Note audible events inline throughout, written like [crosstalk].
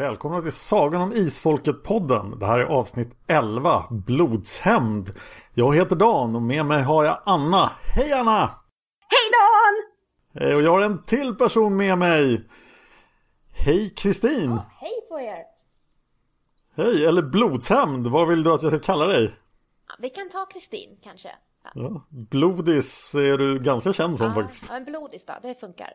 Välkomna till Sagan om Isfolket-podden. Det här är avsnitt 11, Blodshämnd. Jag heter Dan och med mig har jag Anna. Hej Anna! Hej Dan! Hej, och jag har en till person med mig. Hej Kristin! Hej på er! Hej, eller Blodshämnd, vad vill du att jag ska kalla dig? Ja, vi kan ta Kristin kanske. Ja. Ja, Blodis är du ganska känd som Ja, faktiskt. ja, en blodis då, det funkar.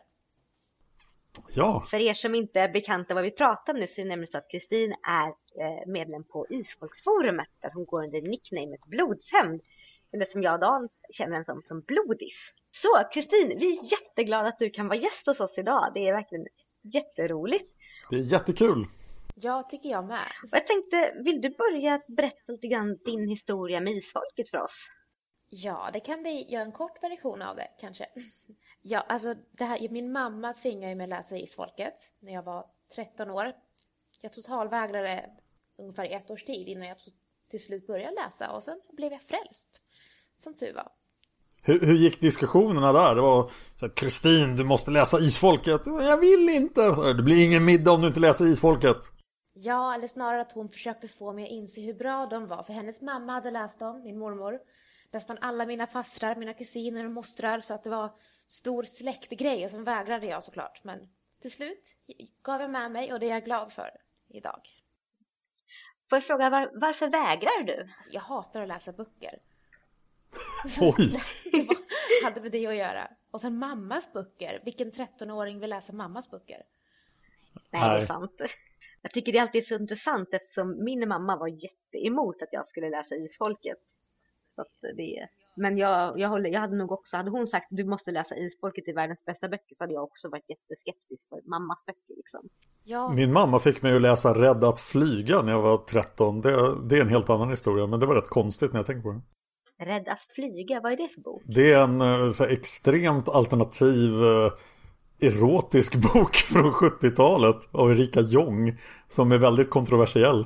Ja, För er som inte är bekanta vad vi pratar om nu så är det nämligen så att Kristin är eh, medlem på Isfolksforumet där hon går under nicknamet Blodshämnd. Eller som jag och Dan känner henne som, som Blodis. Så Kristin, vi är jätteglada att du kan vara gäst hos oss idag. Det är verkligen jätteroligt. det är jättekul. Ja, tycker jag med. Och jag tänkte, vill du börja berätta lite grann din historia med Isfolket för oss? Ja, det kan vi göra en kort version av det kanske. [laughs] Ja, alltså det här, min mamma tvingade mig att läsa Isfolket när jag var 13 år. Jag totalvägrade ungefär ett års tid innan jag till slut började läsa och sen blev jag frälst. Som tur var. Hur, hur gick diskussionerna där? Det var så här, Kristin, du måste läsa Isfolket. Jag vill inte. Det blir ingen middag om du inte läser Isfolket. Ja, eller snarare att hon försökte få mig att inse hur bra de var. För hennes mamma hade läst dem, min mormor. Nästan alla mina fastrar, mina kusiner och mostrar. Så att det var stor släktgrej och sen vägrade jag såklart. Men till slut gav jag med mig och det är jag glad för idag. Får jag fråga, var, varför vägrar du? Alltså, jag hatar att läsa böcker. [laughs] Oj! [laughs] Det var, hade med det att göra. Och sen mammas böcker. Vilken 13-åring vill läsa mammas böcker? Nej, det är sant. Jag tycker det är alltid så intressant eftersom min mamma var jätteemot att jag skulle läsa Isfolket. Så att det, men jag, jag, håller, jag hade nog också, hade hon sagt du måste läsa Isfolket i världens bästa böcker så hade jag också varit jätteskeptisk för mammas böcker liksom. Ja, Min mamma fick mig att läsa Rädd att flyga när jag var 13. Det, det är en helt annan historia, men det var rätt konstigt när jag tänker på det. Rädd att flyga, vad är det för bok? Det är en eh, så här, extremt alternativ eh, erotisk [laughs] bok från 70-talet av Erika Jong som är väldigt kontroversiell.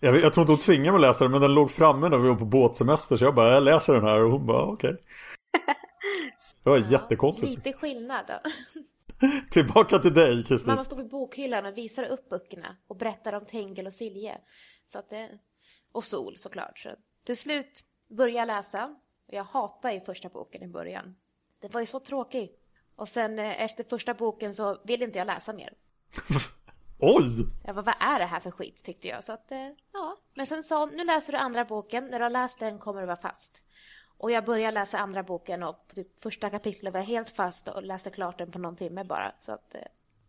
Jag, jag tror inte hon tvingade mig att läsa den men den låg framme när vi var på båtsemester så jag bara jag läser den här och hon bara okej. [laughs] Det var jättekonstigt. lite skillnad då. [laughs] Tillbaka till dig Kristin. Mamma stod vid bokhyllan och visade upp böckerna och berättade om Tengel och Silje. Så att det, och Sol såklart. Så till slut började jag läsa. Och jag hatade ju första boken i början. Det var ju så tråkigt. Och sen eh, efter första boken så ville inte jag läsa mer. [laughs] Oj! Jag bara, vad är det här för skit tyckte jag. Så att, eh, ja. Men sen sa hon, nu läser du andra boken. När du har läst den kommer du vara fast. Och jag började läsa andra boken och på typ första kapitlet var jag helt fast och läste klart den på någon timme bara. Så att, eh,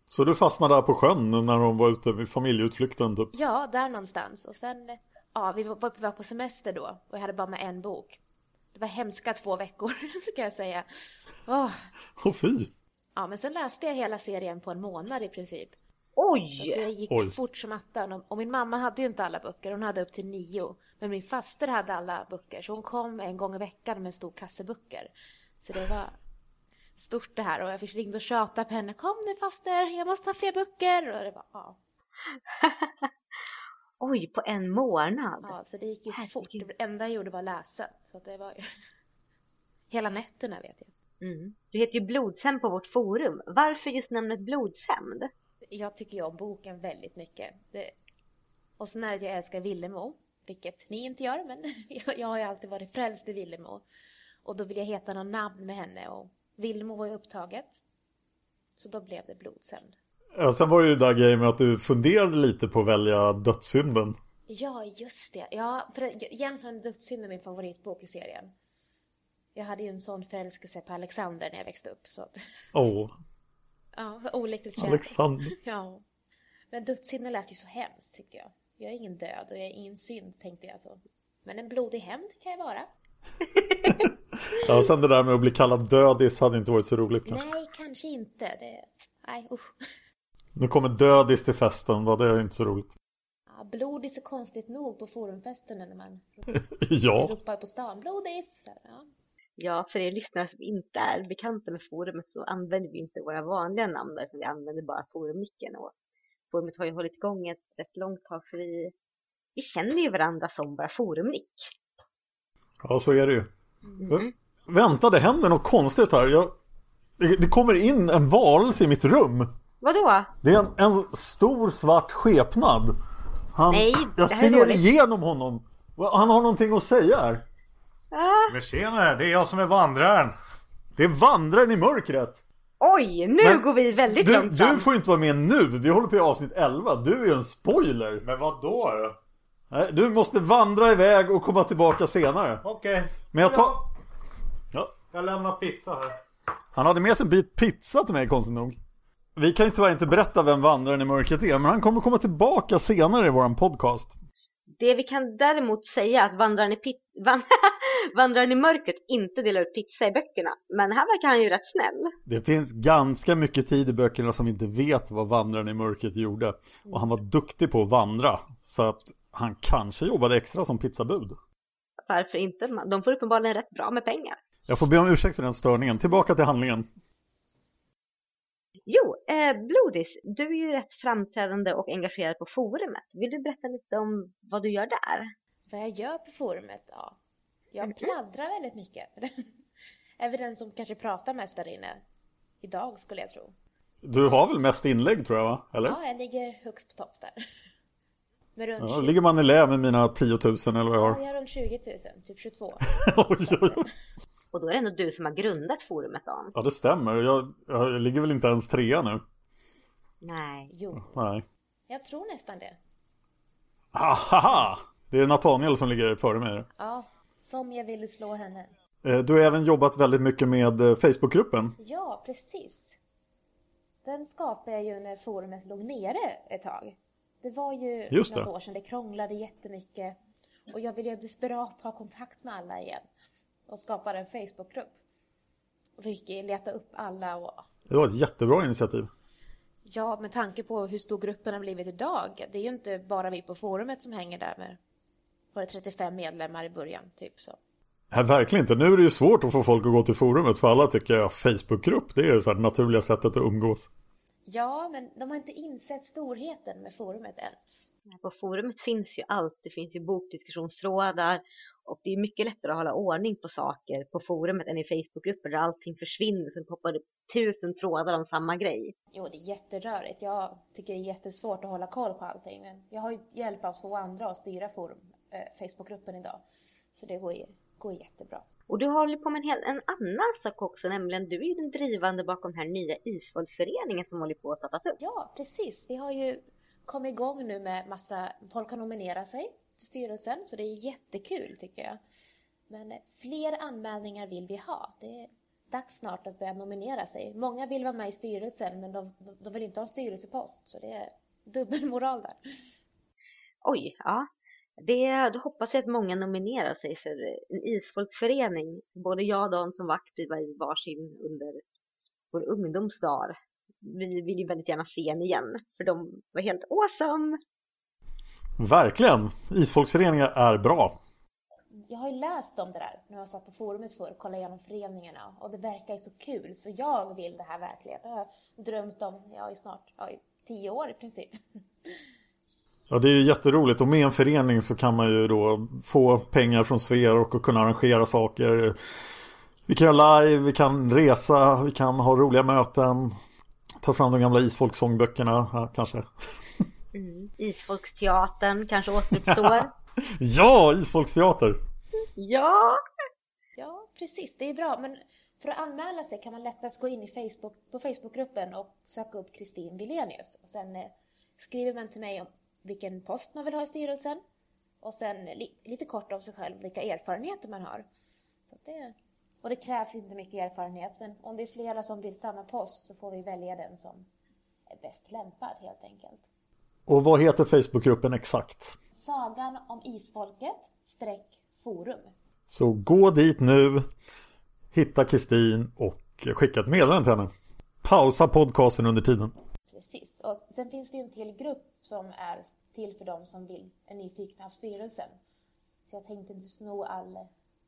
Så du fastnade där på sjön när de var ute vid familjeutflykten typ? Ja, där någonstans. Och sen, eh, ja, vi var på semester då och jag hade bara med en bok. Det var hemska två veckor, [laughs] ska jag säga. Åh. Åh fy! Ja, men sen läste jag hela serien på en månad i princip. Oj! Så det gick Oj. fort som attan. Och, och min mamma hade ju inte alla böcker, hon hade upp till nio. Men min faster hade alla böcker, så hon kom en gång i veckan med en stor kasse böcker. Så det var stort det här och jag fick ringa och tjata på henne. Kom nu faster, jag måste ha fler böcker. Och det var, ja. [laughs] Oj, på en månad. ja, så det gick ju Herregud. fort. Det enda jag gjorde var att läsa. Så att det var ju... [laughs] Hela nätterna vet jag. Mm. Du heter ju Blodshämnd på vårt forum. Varför just namnet Blodshämnd? Jag tycker ju om boken väldigt mycket. Det... Och sen är det att jag älskar Villemo, vilket ni inte gör, men [laughs] jag, jag har ju alltid varit frälst i Villemo. Och då vill jag heta någon namn med henne och Villemo var ju upptaget. Så då blev det Blodshämnd. Ja, sen var ju det där grejen med att du funderade lite på att välja dödssynden. Ja, just det. Ja, för egentligen är Dödssynd är min favoritbok i serien. Jag hade ju en sån förälskelse på Alexander när jag växte upp. Så att, Åh, ja, olyckligt kär. Alexander. [laughs] Ja. Men dödssynden lät ju så hemskt tyckte jag. Jag är ingen död och jag är ingen synd tänkte jag så. Men en blodig hämnd kan jag vara. [laughs] Ja, och sen det där med att bli kallad dödis hade inte varit så roligt kanske. Nej, kanske inte. Det... Nej, usch. Nu kommer dödis till festen, det inte så roligt? Ja, blodis är konstigt nog på forumfesten när man [laughs] Ja, ropar på stan. Blodis! Ja. Ja, för er lyssnare som inte är bekanta med forumet så använder vi inte våra vanliga namn där, utan vi använder bara forumnicken. Och forumet har ju hållit igång ett rätt långt tag för vi, vi känner ju varandra som bara forumnick. ja så är det ju. Vänta, det händer något konstigt här. Jag... Det kommer in en varelse i mitt rum. Vadå? Det är en, en stor svart skepnad. Han, Nej, jag det här är ser dåligt. igenom honom. Han har någonting att säga här. Ah, Men tjena, det är jag som är vandraren. Det är vandraren i mörkret. oj, nu Men går vi väldigt Du, långt fram. du får inte vara med nu. Vi håller på i avsnitt 11. Du är ju en spoiler. Men vad då? Du måste vandra iväg och komma tillbaka senare. Okej. Men jag tar... Ja. Jag lämnar pizza här. Han hade med sig en bit pizza till mig konstigt nog. Vi kan ju tyvärr inte berätta vem vandraren i mörkret är, men han kommer komma tillbaka senare i våran podcast. Det vi kan däremot säga är att vandraren i, pit... [laughs] Van... [laughs] vandraren i mörkret inte delar ut pizza i böckerna. Men här verkar han ju rätt snäll. Det finns ganska mycket tid i böckerna som vi inte vet vad vandraren i mörkret gjorde. Och han var duktig på att vandra. Så att han kanske jobbade extra som pizzabud. Varför inte? De får uppenbarligen rätt bra med pengar. Jag får be om ursäkt för den störningen. Tillbaka till handlingen. Jo, eh, Blodis, du är ju rätt framträdande och engagerad på forumet. Vill du berätta lite om vad du gör där? Vad jag gör på forumet? Ja. Jag pladdrar väldigt mycket. [laughs] är väl den som kanske pratar mest där inne. Idag skulle jag tro. Du har väl mest inlägg tror jag va? Eller? Ja, jag ligger högst på topp där. [laughs] Med runt Ja, 20 ligger man i lä med mina 10 000 eller vad jag Ja, har? jag har runt 20 000, typ 22. [laughs] oj, oj, oj. Och då är det ändå du som har grundat forumet Dan. Ja det stämmer. Jag, jag ligger väl inte ens trea nu. Nej. Jo, Nej. jag tror nästan det. Haha! Det är Nathaniel som ligger före mig. Ja, som jag ville slå henne. Eh, Du har även jobbat väldigt mycket med eh, Facebookgruppen. Ja, precis. Den skapade jag ju när forumet låg nere ett tag. Det var ju Just något det. år sedan, det krånglade jättemycket. Och jag ville desperat ha kontakt med alla igen. Och skapade en Facebookgrupp. Och fick leta upp alla och... Det var ett jättebra initiativ. Ja, med tanke på hur stor gruppen har blivit idag. Det är ju inte bara vi på forumet som hänger där med... Var det 35 medlemmar i början, typ så. Nej, verkligen inte. Nu är det ju svårt att få folk att gå till forumet för alla tycker att Facebookgrupp det är så här det naturliga sättet att umgås. Ja, men de har inte insett storheten med forumet än. På forumet finns ju allt. Det finns ju bokdiskussionstrådar och det är mycket lättare att hålla ordning på saker på forumet än i Facebookgrupper där allting försvinner. Sen poppar det tusen trådar om samma grej. Jo, det är jätterörigt. Jag tycker det är jättesvårt att hålla koll på allting. Men jag har ju hjälp av två andra att styra forum, eh, Facebookgruppen idag. Så det går, går jättebra. Och du håller på med en, hel, en annan sak också, nämligen du är ju den drivande bakom den här nya isvåldsföreningen som håller på att startas upp. Ja, precis. Vi har ju kommit igång nu med massa... Folk kan nominera sig till styrelsen, så det är jättekul tycker jag. Men fler anmälningar vill vi ha. Det är dags snart att börja nominera sig. Många vill vara med i styrelsen, men de, de vill inte ha en styrelsepost. Så det är dubbelmoral där. Oj, ja. Det, då hoppas vi att många nominerar sig för en isfolksförening. Både jag och de som var aktiva i varsin under vår ungdomsdag vi vill ju väldigt gärna se en igen. För de var helt awesome. Verkligen! Isfolksföreningar är bra. Jag har ju läst om det där när jag satt på forumet förr och kollade igenom föreningarna och det verkar ju så kul så jag vill det här verkligen. Det har jag drömt om ja, i snart ja, i tio år i princip. Ja, det är ju jätteroligt och med en förening så kan man ju då få pengar från Sverok och kunna arrangera saker. Vi kan göra live, vi kan resa, vi kan ha roliga möten. Ta fram de gamla isfolksångböckerna, ja, kanske. Mm. Isfolksteatern kanske återuppstår. [laughs] ja, isfolksteater! ja! Ja, precis. Det är bra. Men för att anmäla sig kan man lättast gå in i Facebook, på Facebookgruppen och söka upp Kristin Wilenius. Och sen eh, skriver man till mig om vilken post man vill ha i styrelsen. Och sen li lite kort om sig själv, vilka erfarenheter man har. Så det, och det krävs inte mycket erfarenhet, men om det är flera som vill samma post så får vi välja den som är bäst lämpad helt enkelt. Och vad heter Facebookgruppen exakt? Sagan om isfolket streck forum. Så gå dit nu, hitta Kristin och skicka ett meddelande till henne. Pausa podcasten under tiden. Precis. Och sen finns det ju en till grupp som är till för de som vill, är nyfikna av styrelsen. Så jag tänkte inte sno all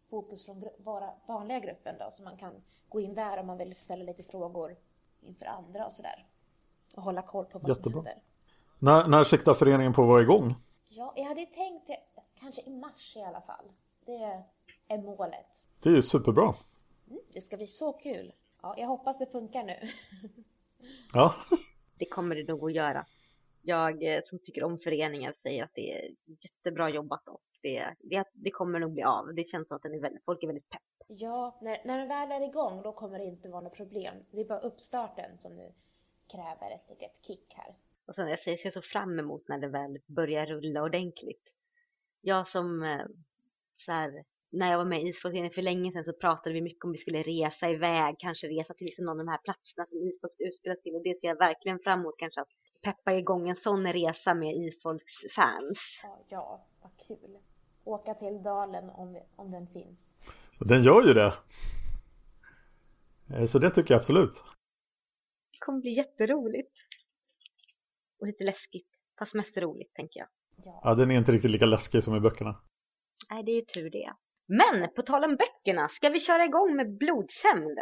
fokus från våra vanliga gruppen då, så man kan gå in där om man vill ställa lite frågor inför andra och sådär. Och hålla koll på vad Jättebra. som händer. När, när siktar föreningen på att vara igång? Ja, jag hade tänkt kanske i mars i alla fall. Det är målet. Det är superbra. Mm, det ska bli så kul. Ja, jag hoppas det funkar nu. [laughs] Ja. Det kommer det nog att göra. Jag eh, som tycker om föreningar säger att det är jättebra jobbat och det, det, det kommer nog bli av. Det känns som att den är väldigt, folk är väldigt pepp. Ja, när, när den väl är igång då kommer det inte vara något problem. Det är bara uppstarten som nu kräver ett litet kick här. Och sen jag ser så fram emot när det väl börjar rulla ordentligt. Jag som eh, så här, när jag var med i isfolksföreningen för länge sedan så pratade vi mycket om vi skulle resa iväg, kanske resa till liksom någon av de här platserna som isfolk utspelar till och det ser jag verkligen fram emot kanske att peppa igång en sån resa med isfolksfans. Ja, ja, vad kul. Åka till dalen om, om den finns. Den gör ju det. Eh, Så det tycker jag absolut. Det kommer bli jätteroligt. Och lite läskigt, fast mest roligt tänker jag. Ja, den är inte riktigt lika läskig som i böckerna. Nej, det är ju tur det. Men på tal om böckerna, ska vi köra igång med blodshämnd?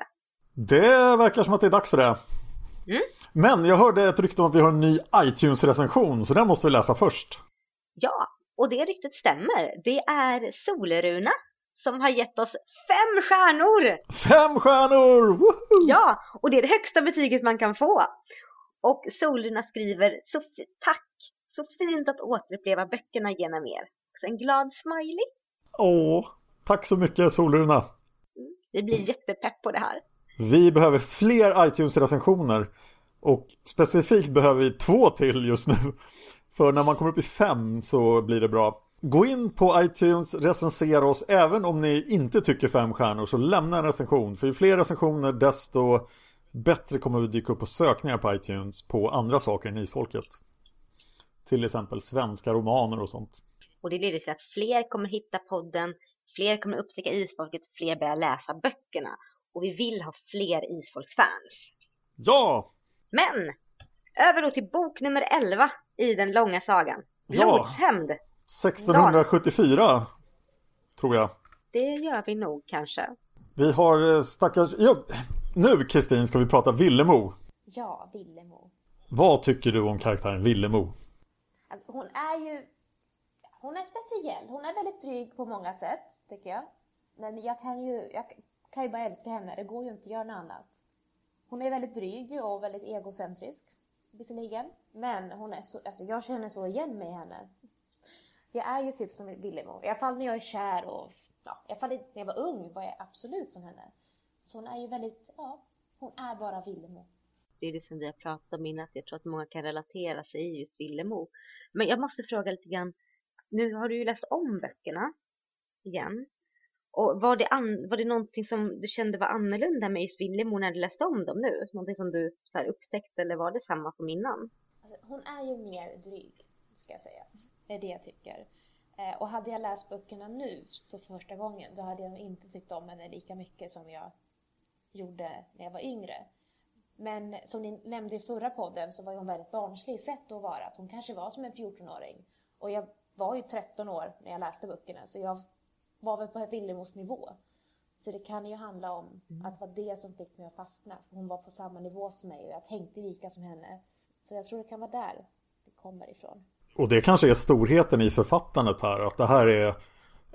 Det verkar som att det är dags för det. Mm. Men jag hörde ett rykte om att vi har en ny iTunes-recension, så den måste vi läsa först. Ja, och det ryktet stämmer. Det är Soleruna som har gett oss fem stjärnor! Fem stjärnor! Woho! Ja, och det är det högsta betyget man kan få. Och Soleruna skriver så tack, så fint att återuppleva böckerna genom er. Så en glad smiley. Åh, tack så mycket Solruna. Vi blir jättepepp på det här. Vi behöver fler iTunes-recensioner. Och specifikt behöver vi två till just nu. För när man kommer upp i fem så blir det bra. Gå in på iTunes, recensera oss. Även om ni inte tycker fem stjärnor så lämna en recension. För ju fler recensioner desto bättre kommer vi dyka upp på sökningar på iTunes på andra saker än isfolket. Till exempel svenska romaner och sånt. Och det leder till att fler kommer hitta podden, fler kommer upptäcka isfolket, fler börjar läsa böckerna. Och vi vill ha fler isfolksfans. Ja! Men! Över då till bok nummer 11 i den långa sagan. Ja. Blodshämnd. 1674 tror jag. Det gör vi nog kanske. Vi har eh, stackars... Ja, nu Kristin ska vi prata Villemo. Ja, Villemo. Vad tycker du om karaktären Villemo? Alltså, hon är ju... Hon är speciell. Hon är väldigt dryg på många sätt, tycker jag. Men jag kan ju, jag kan ju bara älska henne. Det går ju inte att göra något annat. Hon är väldigt dryg och väldigt egocentrisk, visserligen. Men hon är så, alltså jag känner så igen mig i henne. Jag är ju typ som Villemo. I alla fall när jag är kär och... Ja, i alla fall när jag var ung var jag absolut som henne. Så hon är ju väldigt... Ja, hon är bara Villemo. Det är det som vi har pratat om innan, att jag tror att många kan relatera sig i just Villemo. Men jag måste fråga lite grann, nu har du ju läst om böckerna igen. Och var det, an, var det någonting som du kände var annorlunda med just Villemo när du läste om dem nu? Någonting som du så här upptäckte eller var det samma som innan? Alltså, hon är ju mer dryg, ska jag säga. Det är det jag tycker. Eh, och hade jag läst böckerna nu för första gången, då hade jag inte tyckt om henne lika mycket som jag gjorde när jag var yngre. Men som ni nämnde i förra podden så var hon väldigt barnslig i sätt att vara. Att hon kanske var som en 14-åring. Och jag var ju 13 år när jag läste böckerna så jag var väl på Lillemos nivå. Så det kan ju handla om att det var det som fick mig att fastna. För hon var på samma nivå som mig och jag tänkte lika som henne. Så jag tror det kan vara där det kommer ifrån. Och det kanske är storheten i författandet här. Att det här är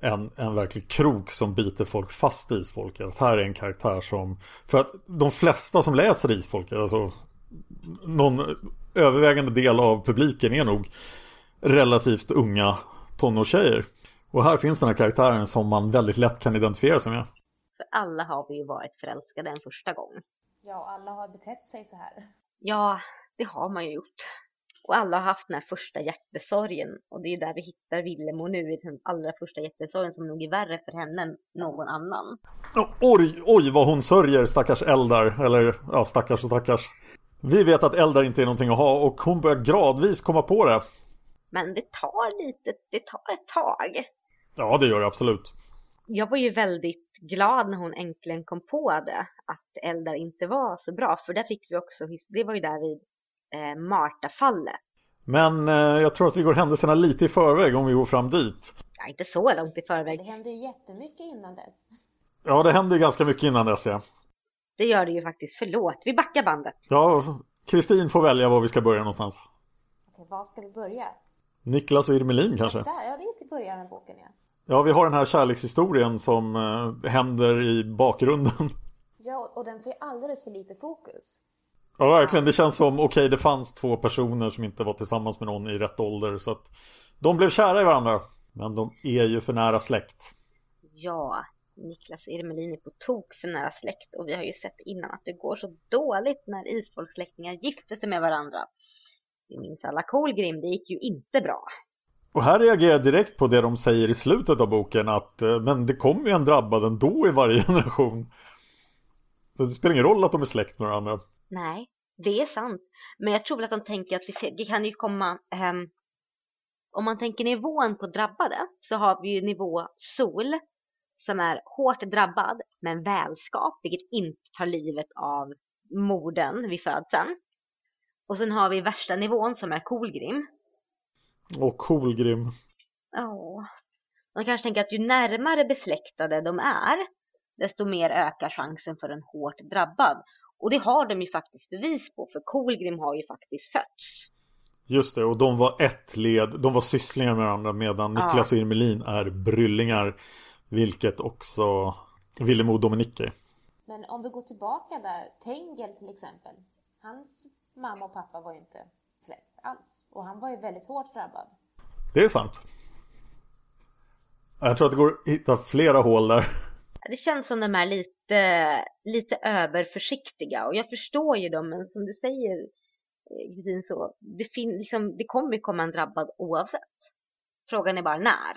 en, en verklig krok som biter folk fast i Isfolket. Att här är en karaktär som... För att de flesta som läser Isfolket, alltså någon övervägande del av publiken är nog relativt unga tonårstjejer. Och här finns den här karaktären som man väldigt lätt kan identifiera sig med. För alla har vi ju varit förälskade en första gång. Ja, och alla har betett sig så här. Ja, det har man ju gjort. Och alla har haft den här första hjärtesorgen. Och det är där vi hittar Villemo nu i den allra första hjärtesorgen som nog är värre för henne än någon annan. Oh, oj, oj vad hon sörjer stackars Eldar. Eller ja, stackars och stackars. Vi vet att Eldar inte är någonting att ha och hon börjar gradvis komma på det. Men det tar lite, det tar ett tag. Ja, det gör det absolut. Jag var ju väldigt glad när hon äntligen kom på det. Att Eldar inte var så bra. För där fick vi också, det var ju där vid eh, Marta-fallet. Men eh, jag tror att vi går händelserna lite i förväg om vi går fram dit. Ja, inte så långt i förväg. Det hände ju jättemycket innan dess. Ja, det händer ju ganska mycket innan dess ja. Det gör det ju faktiskt. Förlåt, vi backar bandet. Ja, Kristin får välja var vi ska börja någonstans. Okej, var ska vi börja? Niklas och Irmelin kanske? Där, ja det är till början av boken ja. Ja, vi har den här kärlekshistorien som eh, händer i bakgrunden. Ja, och den får ju alldeles för lite fokus. Ja, verkligen. Det känns som, okej, okay, det fanns två personer som inte var tillsammans med någon i rätt ålder. Så att de blev kära i varandra. Men de är ju för nära släkt. Ja, Niklas och Irmelin är på tok för nära släkt. Och vi har ju sett innan att det går så dåligt när isfolkssläktingar gifter sig med varandra. Vi minns alla Kolgrim, det gick ju inte bra. Och här reagerar jag direkt på det de säger i slutet av boken att eh, men det kommer ju en drabbad ändå i varje [laughs] generation. Så det spelar ingen roll att de är släkt med varandra. Nej, det är sant. Men jag tror väl att de tänker att det, kan ju komma... Um, om man tänker nivån på drabbade så har vi ju nivå sol som är hårt drabbad men välskap, vilket inte tar livet av morden vid födseln. Och sen har vi värsta nivån som är Kolgrim. Och Kolgrim. Ja. Man kanske tänker att ju närmare besläktade de är, desto mer ökar chansen för en hårt drabbad. Och det har de ju faktiskt bevis på, för Kolgrim har ju faktiskt fötts. Just det, och de var ett led, de var sysslingar med varandra medan ja. Niklas och Irmelin är bryllingar. Vilket också Villemo och Dominique är. Men om vi går tillbaka där, Tengel till exempel. Hans mamma och pappa var ju inte släkt alls. Och han var ju väldigt hårt drabbad. Det är sant. Jag tror att det går att hitta flera hål där. Det känns som de är lite, lite överförsiktiga och jag förstår ju dem men som du säger Kristin så det, fin, liksom, det kommer komma en drabbad oavsett. Frågan är bara när.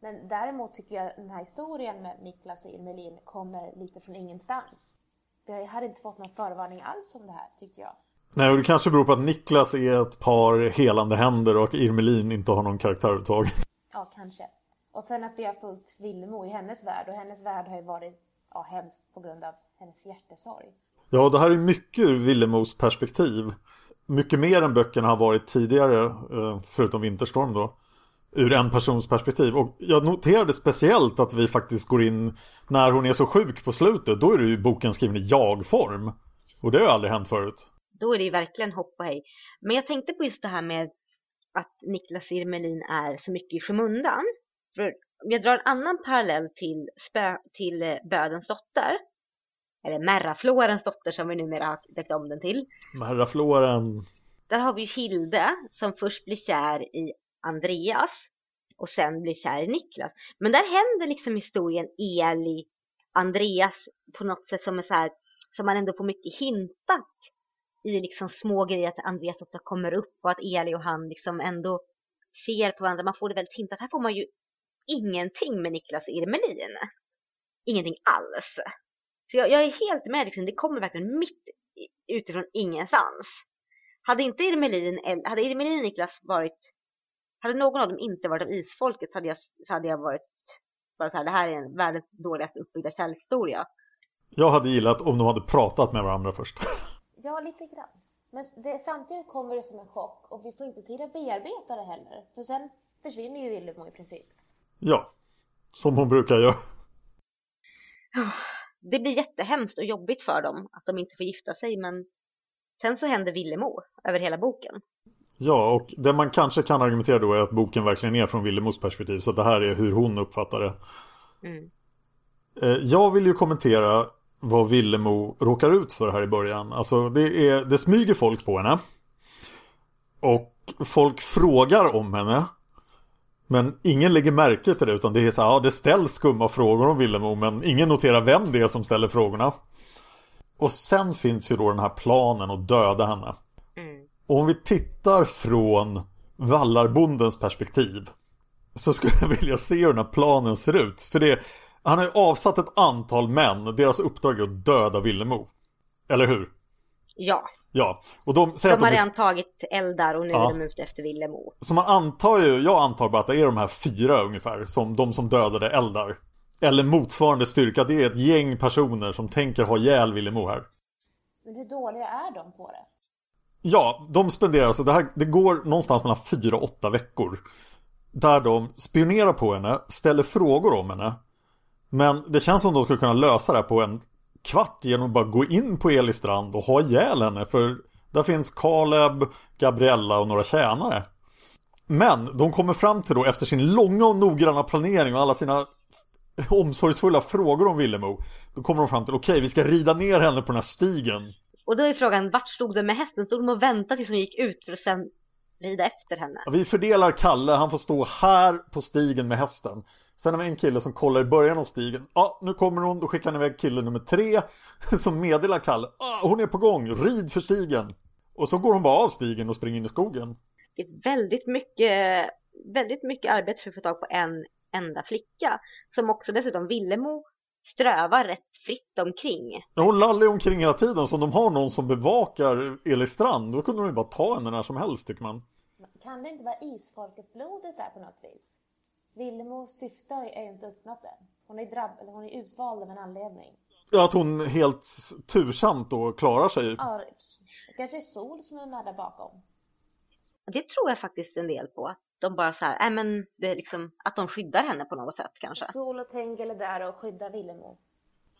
Men däremot tycker jag den här historien med Niklas och Irmelin kommer lite från ingenstans. Vi hade inte fått någon förvarning alls om det här tyckte jag. Nej, och det kanske beror på att Niklas är ett par helande händer och Irmelin inte har någon karaktär överhuvudtaget. Ja, kanske. Och sen att vi har följt Villemo i hennes värld och hennes värld har ju varit ja, hemskt på grund av hennes hjärtesorg. Ja, det här är mycket ur Villemos perspektiv. Mycket mer än böckerna har varit tidigare, eh, förutom Vinterstorm då. Ur en persons perspektiv. Och jag noterade speciellt att vi faktiskt går in när hon är så sjuk på slutet. Då är det ju boken skriven i jag-form. Och det har ju aldrig hänt förut. Då är det ju verkligen hopp och hej. Men jag tänkte på just det här med att Niklas Irmelin är så mycket i skymundan. För om jag drar en annan parallell till, spö, till eh, Bödens dotter. Eller Merraflorens dotter som vi numera har döpt om den till. Merrafloren. Där har vi ju Hilde som först blir kär i Andreas. Och sen blir kär i Niklas. Men där händer liksom historien Eli, Andreas på något sätt som är så här, som man ändå får mycket hintat i liksom små grejer att Andreas ofta kommer upp och att Eli och han liksom ändå ser på varandra. Man får det väldigt hintat. Här får man ju ingenting med Niklas Irmelin. Ingenting alls. Så jag, jag är helt med, liksom, det kommer verkligen mitt utifrån ingenstans. Hade inte Irmelin, hade Irmelin och Niklas varit, hade någon av dem inte varit av isfolket så hade jag, så hade jag varit bara så här, det här är en världens dåligaste uppbyggda kärlekshistoria. Jag hade gillat om de hade pratat med varandra först. Ja, lite grann. Men det, samtidigt kommer det som en chock och vi får inte tid att bearbeta det heller. För sen försvinner ju Villemo i princip. Ja, som hon brukar göra. Det blir jättehemskt och jobbigt för dem att de inte får gifta sig men sen så händer Villemo över hela boken. Ja, och det man kanske kan argumentera då är att boken verkligen är från Villemos perspektiv. Så det här är hur hon uppfattar det. Mm. Eh, Jag vill ju kommentera vad Villemo råkar ut för här i början. Alltså det, är, det smyger folk på henne. Och folk frågar om henne. Men ingen lägger märke till det utan det är så här, ja det ställs skumma frågor om Villemo men ingen noterar vem det är som ställer frågorna. Och sen finns ju då den här planen att döda henne. Och om vi tittar från Vallarbondens perspektiv så skulle jag [laughs] vilja se hur den här planen ser ut. För det, han har ju avsatt ett antal män, deras uppdrag är att döda Villemo. Eller hur? Ja, Ja, och de säger de har att de redan är, tagit eldar och nu Ja. är de ute efter Villemo. Så man antar ju, jag antar bara att det är de här fyra ungefär, som de som dödade Eldar. Eller motsvarande styrka, det är ett gäng personer som tänker ha ihjäl Villemo här. Men hur dåliga är de på det? Ja, de spenderar alltså, det, här, det går någonstans mellan fyra och åtta veckor. Där de spionerar på henne, ställer frågor om henne. Men det känns som att de skulle kunna lösa det här på en kvart genom att bara gå in på Elistrand och ha ihjäl henne. För där finns Caleb, Gabriella och några tjänare. Men de kommer fram till då efter sin långa och noggranna planering och alla sina omsorgsfulla frågor om Villemo. Då kommer de fram till, okej vi ska rida ner henne på den här stigen. Och då är frågan, vart stod den med hästen? Stod de och väntade tills hon gick ut för att sen rida efter henne? Ja, Vi fördelar Kalle, han får stå här på stigen med hästen. Sen har vi en kille som kollar i början av stigen. Ja, nu kommer hon, då skickar han iväg kille nummer tre. [laughs] Som meddelar Kalle, ah, hon är på gång, rid för stigen. Och så går hon bara av stigen och springer in i skogen. Det är väldigt mycket, väldigt mycket arbete för att få tag på en enda flicka. Som också dessutom Villemo strövar rätt fritt omkring. Ja, hon lallar omkring hela tiden, så om de har någon som bevakar Elistrand, då kunde de ju bara ta henne när som helst tycker man. Kan det inte vara isfolket-blodet där på något vis? Villemos syfte är ju inte uppnått än. Hon är, drabb, eller hon är utvald av en anledning. Ja, att hon helt tursamt då klarar sig. Ja, det kanske är Sol som är med där bakom. Det tror jag faktiskt en del på. Att de bara så här, nej men det är liksom, att de skyddar henne på något sätt kanske. Sol och Tengel är där och skyddar Villemo.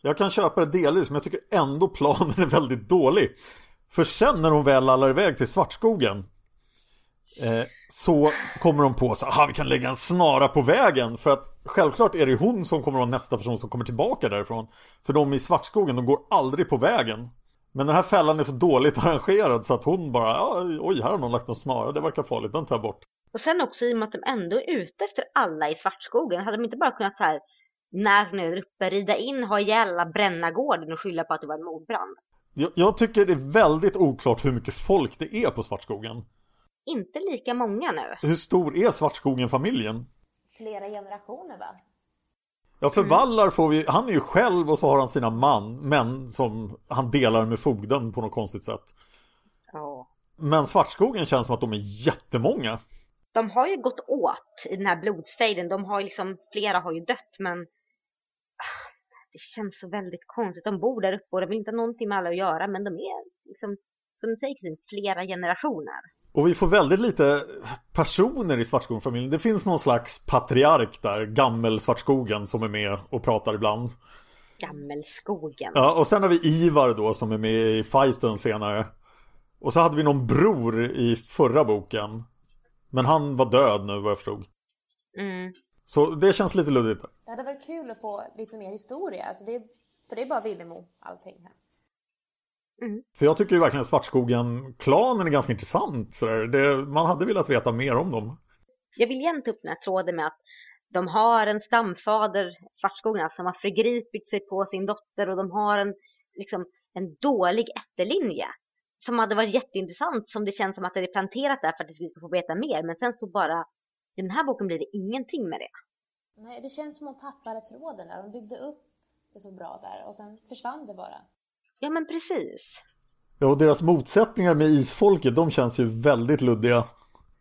Jag kan köpa det delvis, men jag tycker ändå planen är väldigt dålig. För sen när hon väl lallar iväg till Svartskogen eh, så kommer de på så att vi kan lägga en snara på vägen. För att självklart är det hon som kommer att vara nästa person som kommer tillbaka därifrån. För de i Svartskogen, de går aldrig på vägen. Men den här fällan är så dåligt [laughs] arrangerad så att hon bara, oj, här har någon lagt en snara, det verkar farligt, den tar jag bort. Och sen också i och med att de ändå är ute efter alla i Svartskogen. Hade de inte bara kunnat så här, när hon är där uppe, rida in, ha ihjäl alla, bränna gården och skylla på att det var en mordbrand. Jag, jag tycker det är väldigt oklart hur mycket folk det är på Svartskogen. Inte lika många nu. Hur stor är Svartskogen-familjen? Flera generationer va? Ja, för Vallar får vi, han är ju själv och så har han sina man, män som han delar med fogden på något konstigt sätt. Ja. Men Svartskogen känns som att de är jättemånga. De har ju gått åt i den här blodsfejden. De har ju liksom, flera har ju dött men ah, det känns så väldigt konstigt. De bor där uppe och de vill inte ha någonting med alla att göra men de är liksom, som du säger Kristin, flera generationer. Och vi får väldigt lite personer i Svartskogen-familjen. Det finns någon slags patriark där, gammel Svartskogen, som är med och pratar ibland. Gammelskogen. Ja, och sen har vi Ivar då som är med i fighten senare. Och så hade vi någon bror i förra boken. Men han var död nu vad jag förstod. Mm. Så det känns lite luddigt. Det hade varit kul att få lite mer historia. Alltså det, för det är bara Villemo allting här. För jag tycker ju verkligen att Svartskogen-klanen är ganska intressant. sådär. Det, man hade velat veta mer om dem. Jag vill igen ta upp den här tråden med att de har en stamfader, Svartskogen, som har förgripit sig på sin dotter och de har en, liksom, en dålig ättelinje. Som hade varit jätteintressant, som det känns som att det är planterat där för att vi ska få veta mer. Men sen så bara, i den här boken blir det ingenting med det. Nej, det känns som att hon tappade tråden där. De byggde upp det så bra där och sen försvann det bara. Ja men precis. Ja, och deras motsättningar med isfolket, de känns ju väldigt luddiga.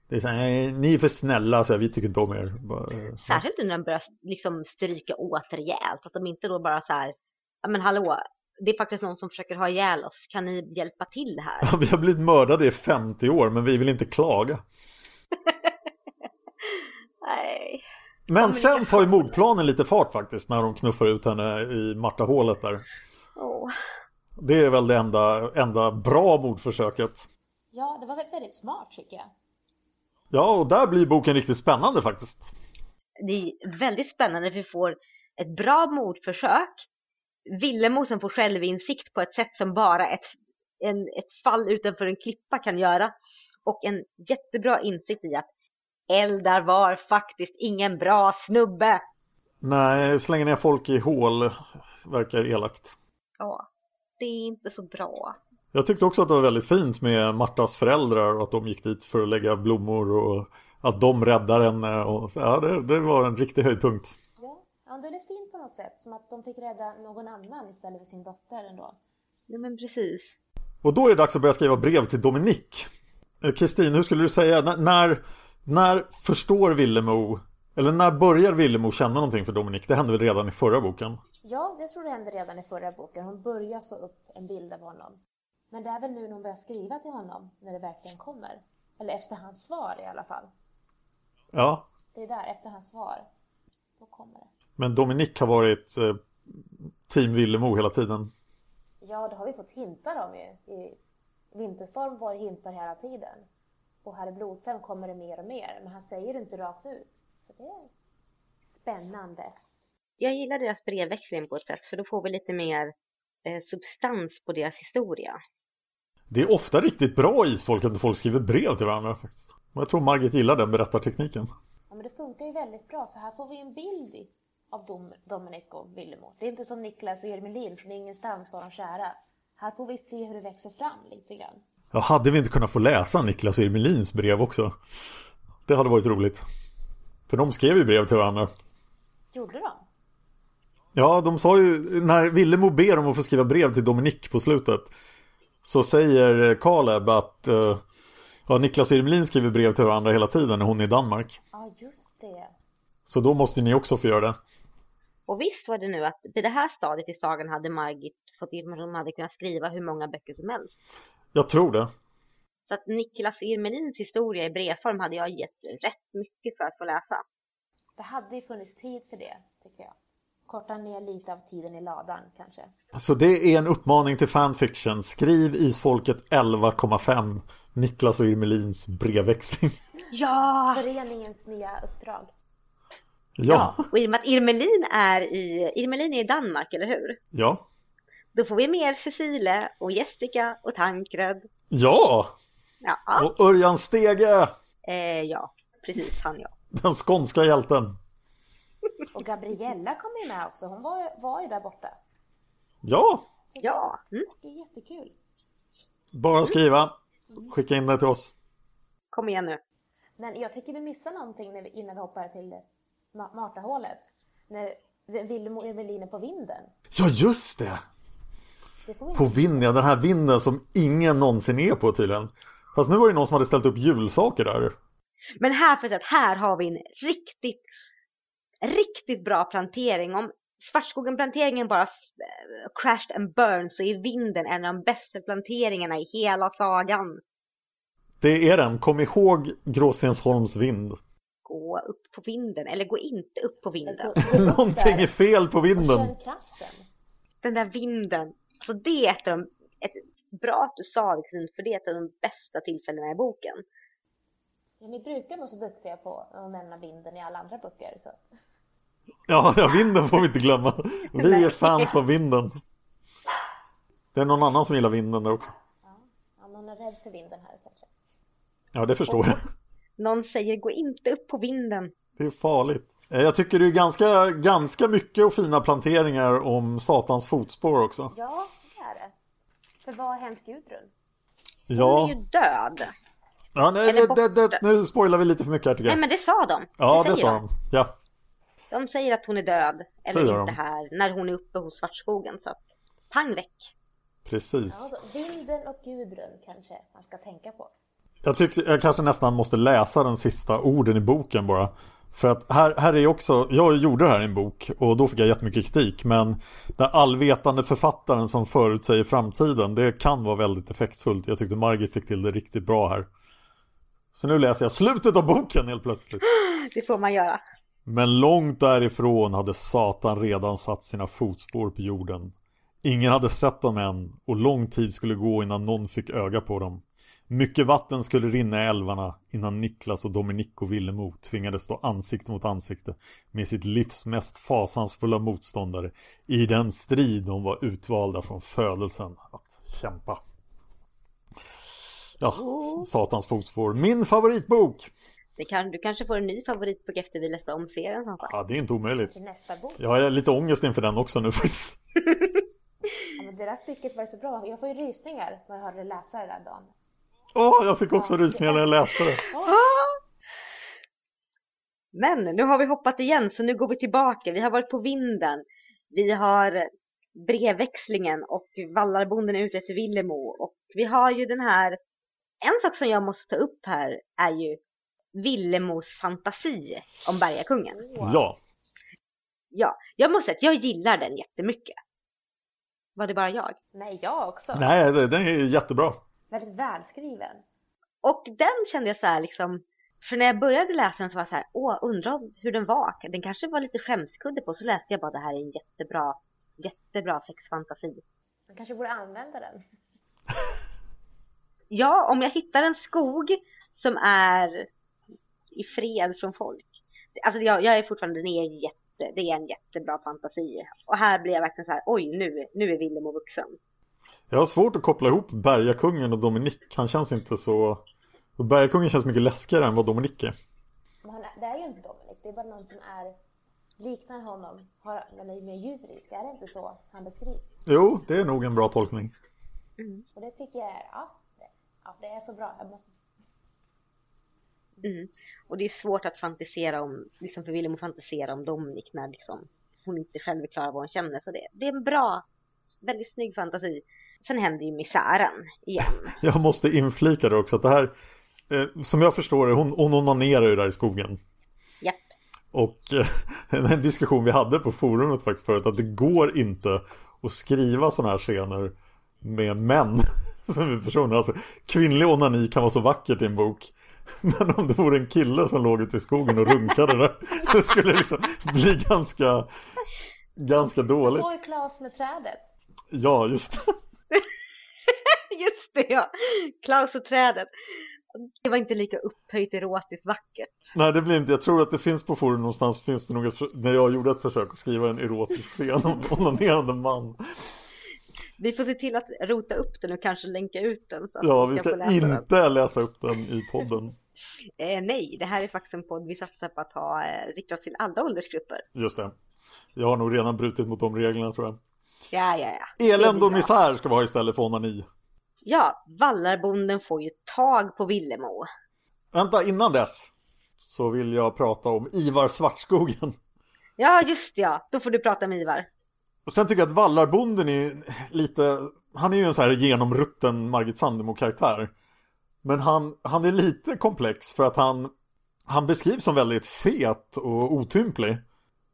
Det är så här, "Nej, ni är för snälla, så här, vi tycker inte om er. Eh, Särskilt när de börjar liksom stryka åt rejält. Att de inte då bara så här, ja men hallå, det är faktiskt någon som försöker ha ihjäl oss. Kan ni hjälpa till här? Ja, [laughs] vi har blivit mördade i 50 år men vi vill inte klaga. [laughs] Nej. Men sen tar ju mordplanen lite fart faktiskt när de knuffar ut henne i Martahålet där. Åh. Det är väl det enda, enda bra mordförsöket. Ja, det var väl väldigt smart tycker jag. Ja, och där blir boken riktigt spännande faktiskt. Det är väldigt spännande. Vi får ett bra mordförsök. Villemo som får självinsikt på ett sätt som bara ett, en, ett fall utanför en klippa kan göra. Och en jättebra insikt i att Eldar var faktiskt ingen bra snubbe. Nej, slänga ner folk i hål verkar elakt. Ja, det är inte så bra. Jag tyckte också att det var väldigt fint med Martas föräldrar och att de gick dit för att lägga blommor och att de räddar henne. Och, så, ja, det, det var en riktig höjdpunkt. Det är fint på något sätt. Som att de fick rädda någon annan istället för sin dotter ändå. Ja, men precis. Och då är det dags att börja skriva brev till Dominik. Eh, Kristin, hur skulle du säga, N- när, när förstår Villemo, eller när börjar Villemo känna någonting för Dominik? Det hände väl redan i förra boken? Ja, det tror jag hände redan i förra boken. Hon börjar få upp en bild av honom. Men det är väl nu när hon börjar skriva till honom, när det verkligen kommer. Eller efter hans svar i alla fall. Ja, Det är där, efter hans svar. Då kommer det. Men Dominik har varit eh, team Villemo hela tiden. Ja, det har vi fått hintar om ju. I Vinterstorm var det hintar hela tiden. Och här i Blodshem kommer det mer och mer. Men han säger det inte rakt ut. Så det är spännande. Jag gillar deras brevväxling på ett sätt för då får vi lite mer eh, substans på deras historia. Det är ofta riktigt bra isfolk att folk skriver brev till varandra faktiskt. Och jag tror Margit gillar den berättartekniken. Ja, men det funkar ju väldigt bra för här får vi en bild i- av Dom, och Villemo. Det är inte som Niklas och Jermelin från ingenstans var de kära. Här får vi se hur det växer fram lite grann. Ja, hade vi inte kunnat få läsa Niklas och Irmelins brev också? Det hade varit roligt. För de skrev ju brev till varandra. Gjorde de? Ja, de sa ju, när Villemo ber om att få skriva brev till Dominik på slutet Så säger Caleb att eh, ja, Niklas och Irmelin skriver brev till varandra hela tiden när hon är i Danmark Ja, just det. Så då måste ni också få göra det Och visst var det nu att vid det här stadiet i sagan hade Margit fått information om hade kunnat skriva hur många böcker som helst. Jag tror det Så att Niklas Irmelins historia i brevform hade jag gett rätt mycket för att få läsa. Det hade ju funnits tid för det, tycker jag. Korta ner lite av tiden i ladan, kanske. Så det är en uppmaning till fanfiction Skriv Isfolket 11,5 Niklas och Irmelins brevväxling Ja! Föreningens nya uppdrag. Ja, Och i och med att Irmelin är i, Irmelin är i Danmark, eller hur? ja, Då får vi med Cecile och Jessica och Tankred. ja! Ja, Och Örjan Stege eh, ja, precis han ja. Den skånska hjälten Och Gabriella kom ju med också. Hon var, var ju där borta. Ja, Så Ja, mm. Det är jättekul. bara skriva Skicka in det till oss kom igen nu. Men jag tycker vi missar någonting när vi, innan vi hoppar till Ma- Martahålet. När Willem och Evelin är på vinden. Ja just det! Det får vi På vinden, ja, den här vinden som ingen någonsin är på tydligen Fast nu var det någon som hade ställt upp julsaker där Men här för att här har vi en riktigt, riktigt bra plantering. Om Svartskogen-planteringen bara eh, crashed and burned så är vinden en av de bästa planteringarna i hela sagan. Det är den, kom ihåg Gråstensholms vind Gå upp på vinden, eller gå inte upp på vinden. Gå- gå upp [laughs] Någonting är fel på vinden. Den där vinden. Alltså det är ett av de, ett, bra att du sa det Kristin, för det är ett av de bästa tillfällena i boken. Ja, ni brukar vara så duktiga på att nämna vinden i alla andra böcker. Så. Ja, ja, vinden får vi inte glömma Vi är fans av vinden Det är någon annan som gillar vinden där också Ja, någon är rädd för vinden här kanske. Ja, det förstår jag Någon säger gå inte upp på vinden. Det är farligt Eh, Jag tycker det är ganska, ganska mycket och fina planteringar om Satans fotspår också Ja, det är det. För vad har hänt Gudrun? Hon Ja, är ju död. ja nej, det, det, det, nu spoilar vi lite för mycket här tycker Nej jag men det sa de. Ja, det säger sa de Ja, De säger att hon är död. Eller Det inte de. här. När hon är uppe hos Svartskogen. Så att, pang väck. precis Ja, så vinden och Gudrun kanske man ska tänka på. Jag tycker jag kanske nästan måste läsa den sista orden i boken bara För att här, här är också, jag gjorde det här i en bok och då fick jag jättemycket kritik men den allvetande författaren som förutsäger framtiden det kan vara väldigt effektfullt. Jag tyckte Margit fick till det riktigt bra här. Så nu läser jag slutet av boken helt plötsligt. Det får man göra. Men långt därifrån hade Satan redan satt sina fotspår på jorden. Ingen hade sett dem än och lång tid skulle gå innan någon fick öga på dem. Mycket vatten skulle rinna i älvarna innan Niklas och Dominic och Villemo tvingades stå ansikte mot ansikte med sitt livs mest fasansfulla motståndare i den strid de var utvalda från födelsen att kämpa. Ja, Satans fotspår. Min favoritbok! Det kan, du kanske får en ny favoritbok efter vi läste om serien som sagt. Ja, det är inte omöjligt. Nästa bok. Jag har lite ångest inför den också nu faktiskt. [laughs] Ja, men det där stycket var ju så bra. Jag får ju rysningar när jag hörde läsa det där dagen. Åh, jag fick också rysningar när jag läste det. Men nu har vi hoppat igen så nu går vi tillbaka. Vi har varit på vinden. Vi har brevväxlingen och vallarbonden är ute efter Villemo. Och vi har ju den här, en sak som jag måste ta upp här är ju Villemos fantasi om bergakungen. Ja, Ja, jag måste säga att jag gillar den jättemycket. Var det bara jag? Nej, jag också. nej, det- den är jättebra. Väldigt välskriven. Och den kände jag så här liksom, för när jag började läsa den så var jag så här, åh, undrar hur den var. Den kanske var lite skämskudde på, så läste jag bara det här är en jättebra, jättebra sexfantasi. Man kanske borde använda den. [laughs] Ja, om jag hittar en skog som är i fred från folk. Alltså jag, jag är fortfarande, den är jätte, det är en jättebra fantasi. Och här blir jag verkligen så här, oj, nu, nu är Villemo vuxen. Jag har svårt att koppla ihop Bergakungen och Dominic. Han känns inte så... och Bergakungen känns mycket läskigare än vad Dominic är. Men är- det är ju inte Dominic. Det är bara någon som är liknar honom. Har, men är mer djurisk. Är det inte så han beskrivs? Jo, det är nog en bra tolkning. Och det tycker jag är, ja, det, ja, det är så bra. Jag måste... Mm. Och det är svårt att fantisera om, liksom för Willem att fantisera om Dominic när liksom hon inte själv är klar vad hon känner. Så det, det är en bra, väldigt snygg fantasi. Sen händer ju misären igen. [laughs] Jag måste inflika det också att det här... Eh, som jag förstår det, hon, hon onanerar ju där i skogen. Japp. Och eh, [laughs] en diskussion vi hade på forumet faktiskt förut att det går inte att skriva sådana här scener med män [laughs] som huvudpersoner. Alltså kvinnlig onani kan vara så vackert i en bok. Men om det vore en kille som låg ute i skogen och runkade där Det skulle liksom bli ganska Ganska dåligt Får ju Klas med trädet. Ja just det Just det ja, Klaus och trädet. Det var inte lika upphöjt erotiskt vackert. Nej det blir inte, jag tror att det finns på forum någonstans finns det för- när jag gjorde ett försök att skriva en erotisk scen om onanerande man Vi får se till att rota upp den och kanske länka ut den. Ja vi ska läsa den. inte läsa upp den i podden Eh, nej, det här är faktiskt en podd vi satsar på att ha eh, riktat till alla åldersgrupper. Just det Jag har nog redan brutit mot de reglerna tror jag Ja, ja, ja. Det och misär ska vi ha istället för onani Ja, vallarbonden får ju tag på Villemo. Vänta innan dess Så vill jag prata om Ivar Svartskogen Ja, just ja. Då får du prata med Ivar. Och sen tycker jag att Vallarbonden är lite Han är ju en så här genomrutten Margit Sandemo-karaktär Men han, han är lite komplex för att han Han beskrivs som väldigt fet och otymplig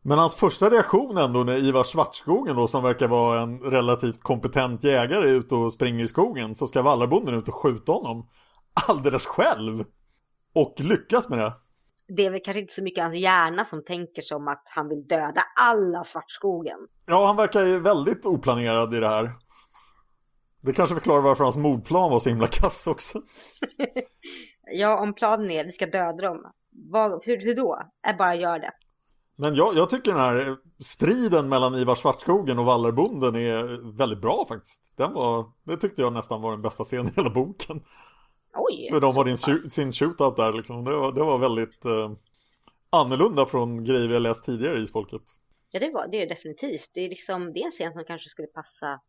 Men hans första reaktion ändå när Ivar Svartskogen då som verkar vara en relativt kompetent jägare är ute och springer i skogen Så ska Vallarbonden ut och skjuta honom Alldeles själv Och lyckas med det Det är väl kanske inte så mycket hans hjärna som tänker som att han vill döda alla Svartskogen. Ja, han verkar ju väldigt oplanerad i det här. Det kanske förklarar varför hans mordplan var så himla kass också. [laughs] Ja, om planen är att vi ska döda dem. Vad, hur, hur då? Är bara gör det. Men jag, jag tycker den här striden mellan Ivar Svartskogen och Vallarbonden är väldigt bra faktiskt. Den var, det tyckte jag nästan var den bästa scenen i hela boken. Oj! För de har din, sin shootout där liksom. Det var, det var väldigt eh, annorlunda från grejer vi har läst tidigare i Isfolket. Ja, det var det är definitivt. Det är liksom, det är en scen som kanske skulle passa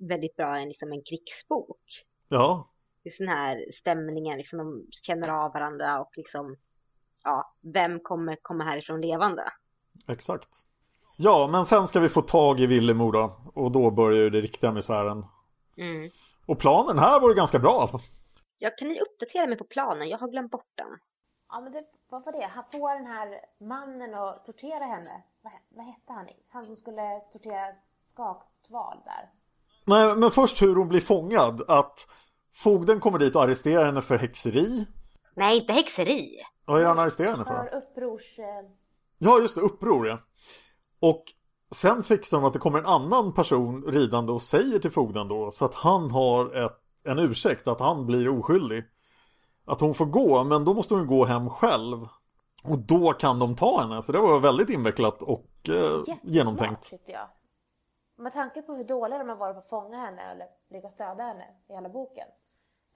väldigt bra i en, liksom en krigsbok. Ja, är sån här stämningen, liksom de känner av varandra och liksom, ja, vem kommer komma härifrån levande? exakt. Ja, men sen ska vi få tag i Villemo då. Och då börjar ju det riktiga misären. Mm. Och planen här var ju ganska bra. Ja, kan ni uppdatera mig på planen? Jag har glömt bort den. Ja, men det, vad var det? Han får den här mannen att tortera henne. Vad, vad hette han? Han som skulle tortera skaktval där. Nej, men först hur hon blir fångad. Att fogden kommer dit och arresterar henne för häxeri. Nej, inte häxeri. Vad är han arresterar henne för? För upprors... Eh, Ja, just det, uppror ja. Och sen fixar de att det kommer en annan person ridande och säger till fogden då så att han har ett, en ursäkt, att han blir oskyldig. Att hon får gå, men då måste hon gå hem själv. Och då kan de ta henne, så det var väldigt invecklat och eh, genomtänkt. tyckte jag. Med tanke på hur dåliga de har varit på att fånga henne eller lyckas döda henne i hela boken.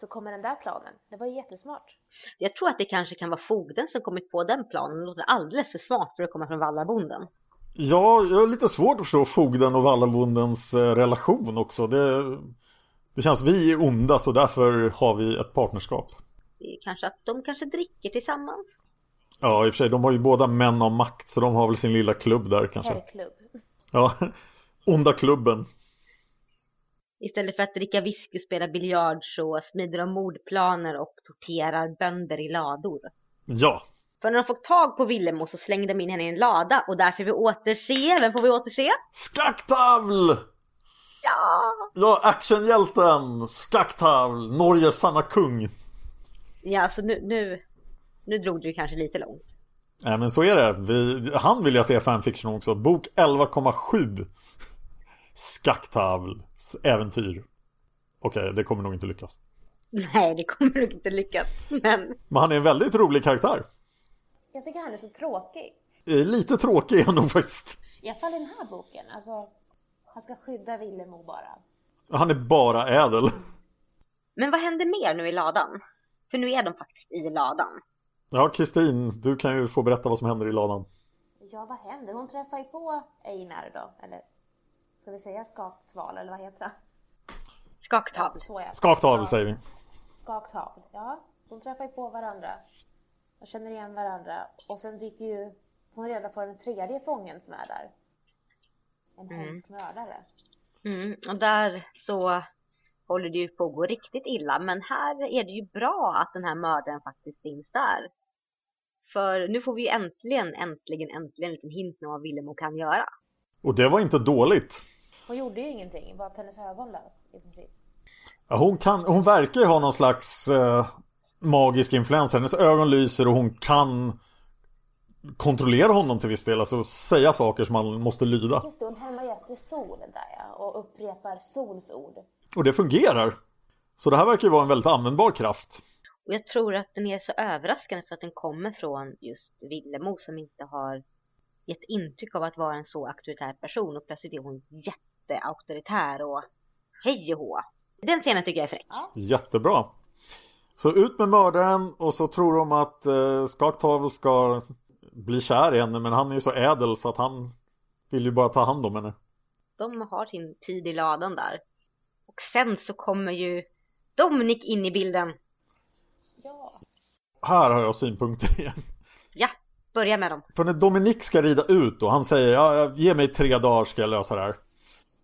Så kommer den där planen. Det var jättesmart. Jag tror att det kanske kan vara fogden som kommit på den planen. Det låter alldeles för smart för att komma från Vallarbonden. Ja, jag har lite svårt att förstå fogden och vallabondens eh, relation också. Det, det känns vi är onda så därför har vi ett partnerskap. Det är kanske att de kanske dricker tillsammans. Ja, i och för sig, de har ju båda män av makt så de har väl sin lilla klubb där kanske. Herrklubb. Ja, [laughs] onda klubben. Istället för att dricka whisky och spela biljard så smider de mordplaner och torterar bönder i lador. Ja, För när de fått tag på Villemo så slängde de in henne i en lada och där får vi återse, vem får vi återse? Skakktavl! Ja! Ja, actionhjälten! Skakktavl! Norges sanna kung. Ja, så nu, nu, nu drog du kanske lite långt. Nej men så är det. Vi, han vill jag se fanfiction också. Bok 11,7. Skakktavls äventyr. Okej, det kommer nog inte lyckas. Nej, det kommer nog inte lyckas, men Men han är en väldigt rolig karaktär. Jag tycker han är så tråkig. Lite tråkig är han nog faktiskt. I alla fall i den här boken. Alltså, han ska skydda Villemo bara. Han är bara ädel. Men vad händer mer nu i ladan? För nu är de faktiskt i ladan. Ja, Kristin, du kan ju få berätta vad som händer i ladan. Ja, vad händer? Hon träffar ju på Einar då. Eller ska vi säga skaktval eller vad heter han? Skaktavl. Så ja. Skakktavl säger vi. Skaktavl. Ja, de träffar ju på varandra. Och känner igen varandra. Och sen dyker ju hon reda på den tredje fången som är där. En hemsk mördare. Mm, och där så håller det ju på att gå riktigt illa. Men här är det ju bra att den här mördaren faktiskt finns där. För nu får vi ju äntligen, äntligen, äntligen en liten hint om vad Villemo kan göra. Och det var inte dåligt. Hon gjorde ju ingenting, bara att hennes ögon lös i princip. Ja, hon, kan, hon verkar ju ha någon slags eh, magisk influens. Hennes ögon lyser och hon kan kontrollera honom till viss del. Alltså säga saker som man måste lyda. Just det, hon härmar ju efter solen där ja. Och upprepar sols ord. Och det fungerar. Så det här verkar ju vara en väldigt användbar kraft. Och jag tror att den är så överraskande för att den kommer från just Villemo som inte har gett intryck av att vara en så auktoritär person och plötsligt är hon jätteauktoritär och hej och hå. Den scenen tycker jag är fräck. Jättebra. Så ut med mördaren och så tror de att eh, Skaktavel ska bli kär i henne men han är ju så ädel så att han vill ju bara ta hand om henne. De har sin tid i ladan där. Och sen så kommer ju Dominic in i bilden. Ja. Här har jag synpunkter igen. Ja, börja med dem. För när Dominik ska rida ut och han säger ja, ge mig tre dagar ska jag lösa det här.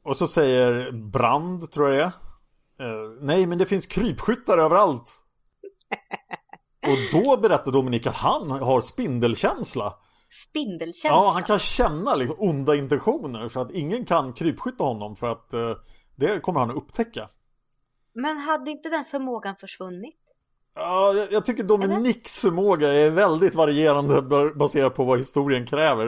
Och så säger Brand, tror jag det är. Eh, nej, men det finns krypskyttar överallt. [laughs] Och då berättar Dominik att han har spindelkänsla. Spindelkänsla. Ja, han kan känna liksom onda intentioner så att ingen kan krypskytta honom för att eh, det kommer han att upptäcka. Men hade inte den förmågan försvunnit? Ja, jag, jag tycker Dominiks förmåga är väldigt varierande baserat på vad historien kräver.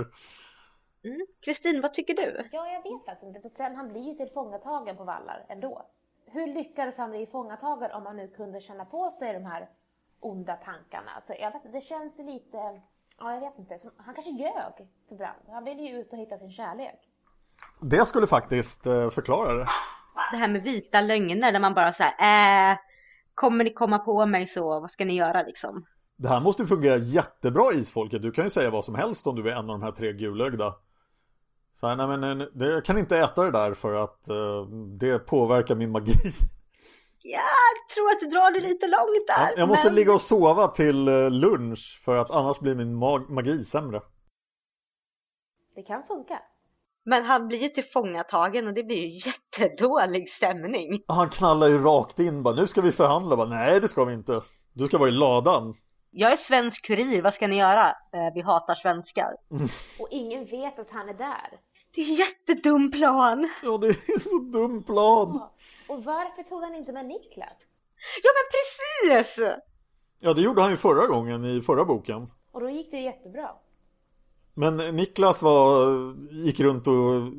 Mm. Kristin, vad tycker du? Ja, jag vet faktiskt inte. För sen han blir ju tillfångatagen på vallar ändå. Hur lyckades han bli fångatagen om han nu kunde känna på sig de här onda tankarna? Så jag vet inte, det känns lite... Ja, jag vet inte. Som, han kanske ljög för Brand. Han ville ju ut och hitta sin kärlek. Det skulle faktiskt eh, förklara det. Det här med vita lögner där man bara så här, äh, kommer ni komma på mig så, vad ska ni göra liksom? Det här måste ju fungera jättebra isfolket. Du kan ju säga vad som helst om du är en av de här tre gulögda. Så här, nej men eh, det, jag kan inte äta det där för att eh, det påverkar min magi. Ja, jag tror att du drar det lite långt där. Jag, jag måste men... ligga och sova till eh, lunch för att annars blir min mag- magi sämre. Det kan funka. Men han blir ju tillfångatagen och det blir ju jättedålig stämning. Han knallar ju rakt in bara, nu ska vi förhandla. Bara, Nej det ska vi inte. Du ska vara i ladan. Jag är svensk kurir, vad ska ni göra? Eh, vi hatar svenskar. Och ingen vet att han är där. Det är en jättedum plan. Ja, det är så dum plan. Och varför tog han inte med Niklas? Ja men precis! Ja, det gjorde han ju förra gången i förra boken. Och då gick det jättebra. Men Niklas var, gick runt och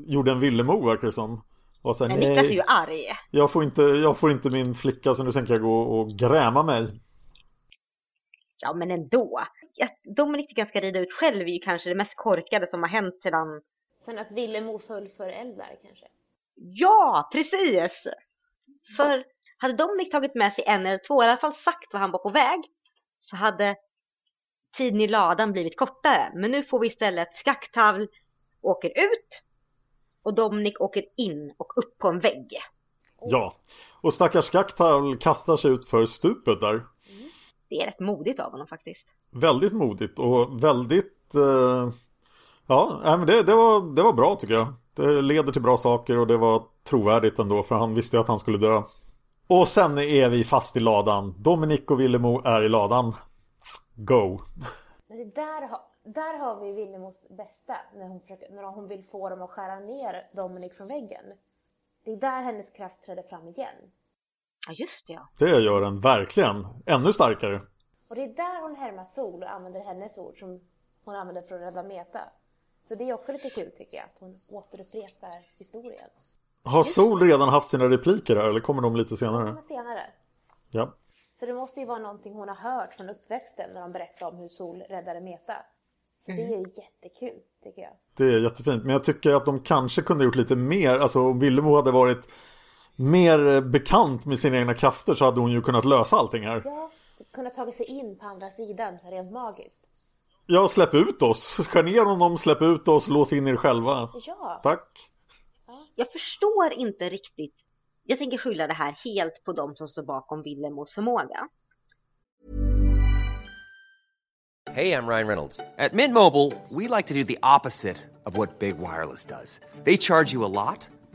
gjorde en villemo verkar det som. Och sen, Men Niklas är ju arg. jag får, inte, jag får inte min flicka så nu tänker jag gå och gräma mig. Ja men ändå. Ja, Dominik tycker han ska rida ut själv är ju kanske det mest korkade som har hänt sedan... Sen att Villemo föll för Eldar kanske. Ja, precis! För hade Dominik tagit med sig en eller två, i alla fall sagt vad han var på väg, så hade tiden i ladan blivit kortare. Men nu får vi istället Skakktavl åker ut och Dominik åker in och upp på en vägg. Ja, och stackars Skaktal kastar sig ut för stupet där. Det är rätt modigt av honom faktiskt. Väldigt modigt och väldigt... Eh, ja, men det, det, var, det var bra tycker jag. Det leder till bra saker och det var trovärdigt ändå för han visste ju att han skulle dö. Och sen är vi fast i ladan. Dominik och Villemo är i ladan. Go! Men det där, har- där har vi Villemos bästa, när hon, försöker, när hon vill få dem att skära ner Dominik från väggen. Det är där hennes kraft träder fram igen. Ja just det ja. Det gör den verkligen. Ännu starkare. Och det är där hon härmar Sol och använder hennes ord som hon använder för att rädda Meta. Så det är också lite kul tycker jag, att hon återupprepar historien. Har Sol redan haft sina repliker här eller kommer de lite senare? kommer senare. Ja. Så det måste ju vara någonting hon har hört från uppväxten när de berättar om hur Sol räddade Meta. Så det är jättekul tycker jag. Det är jättefint. Men jag tycker att de kanske kunde gjort lite mer. Alltså om Villemo hade varit mer bekant med sina egna krafter så hade hon ju kunnat lösa allting här. Ja, kunna ta sig in på andra sidan så rent magiskt. Ja, släpp ut oss. Skär ner honom, släpp ut oss, lås in er själva. Ja, Tack. Jag förstår inte riktigt. Jag tänker skylla det här helt på de som står bakom Villemos förmåga. Hey, I'm Ryan Reynolds. At Mint Mobile, we like to do the opposite of what Big Wireless does. They charge you a lot,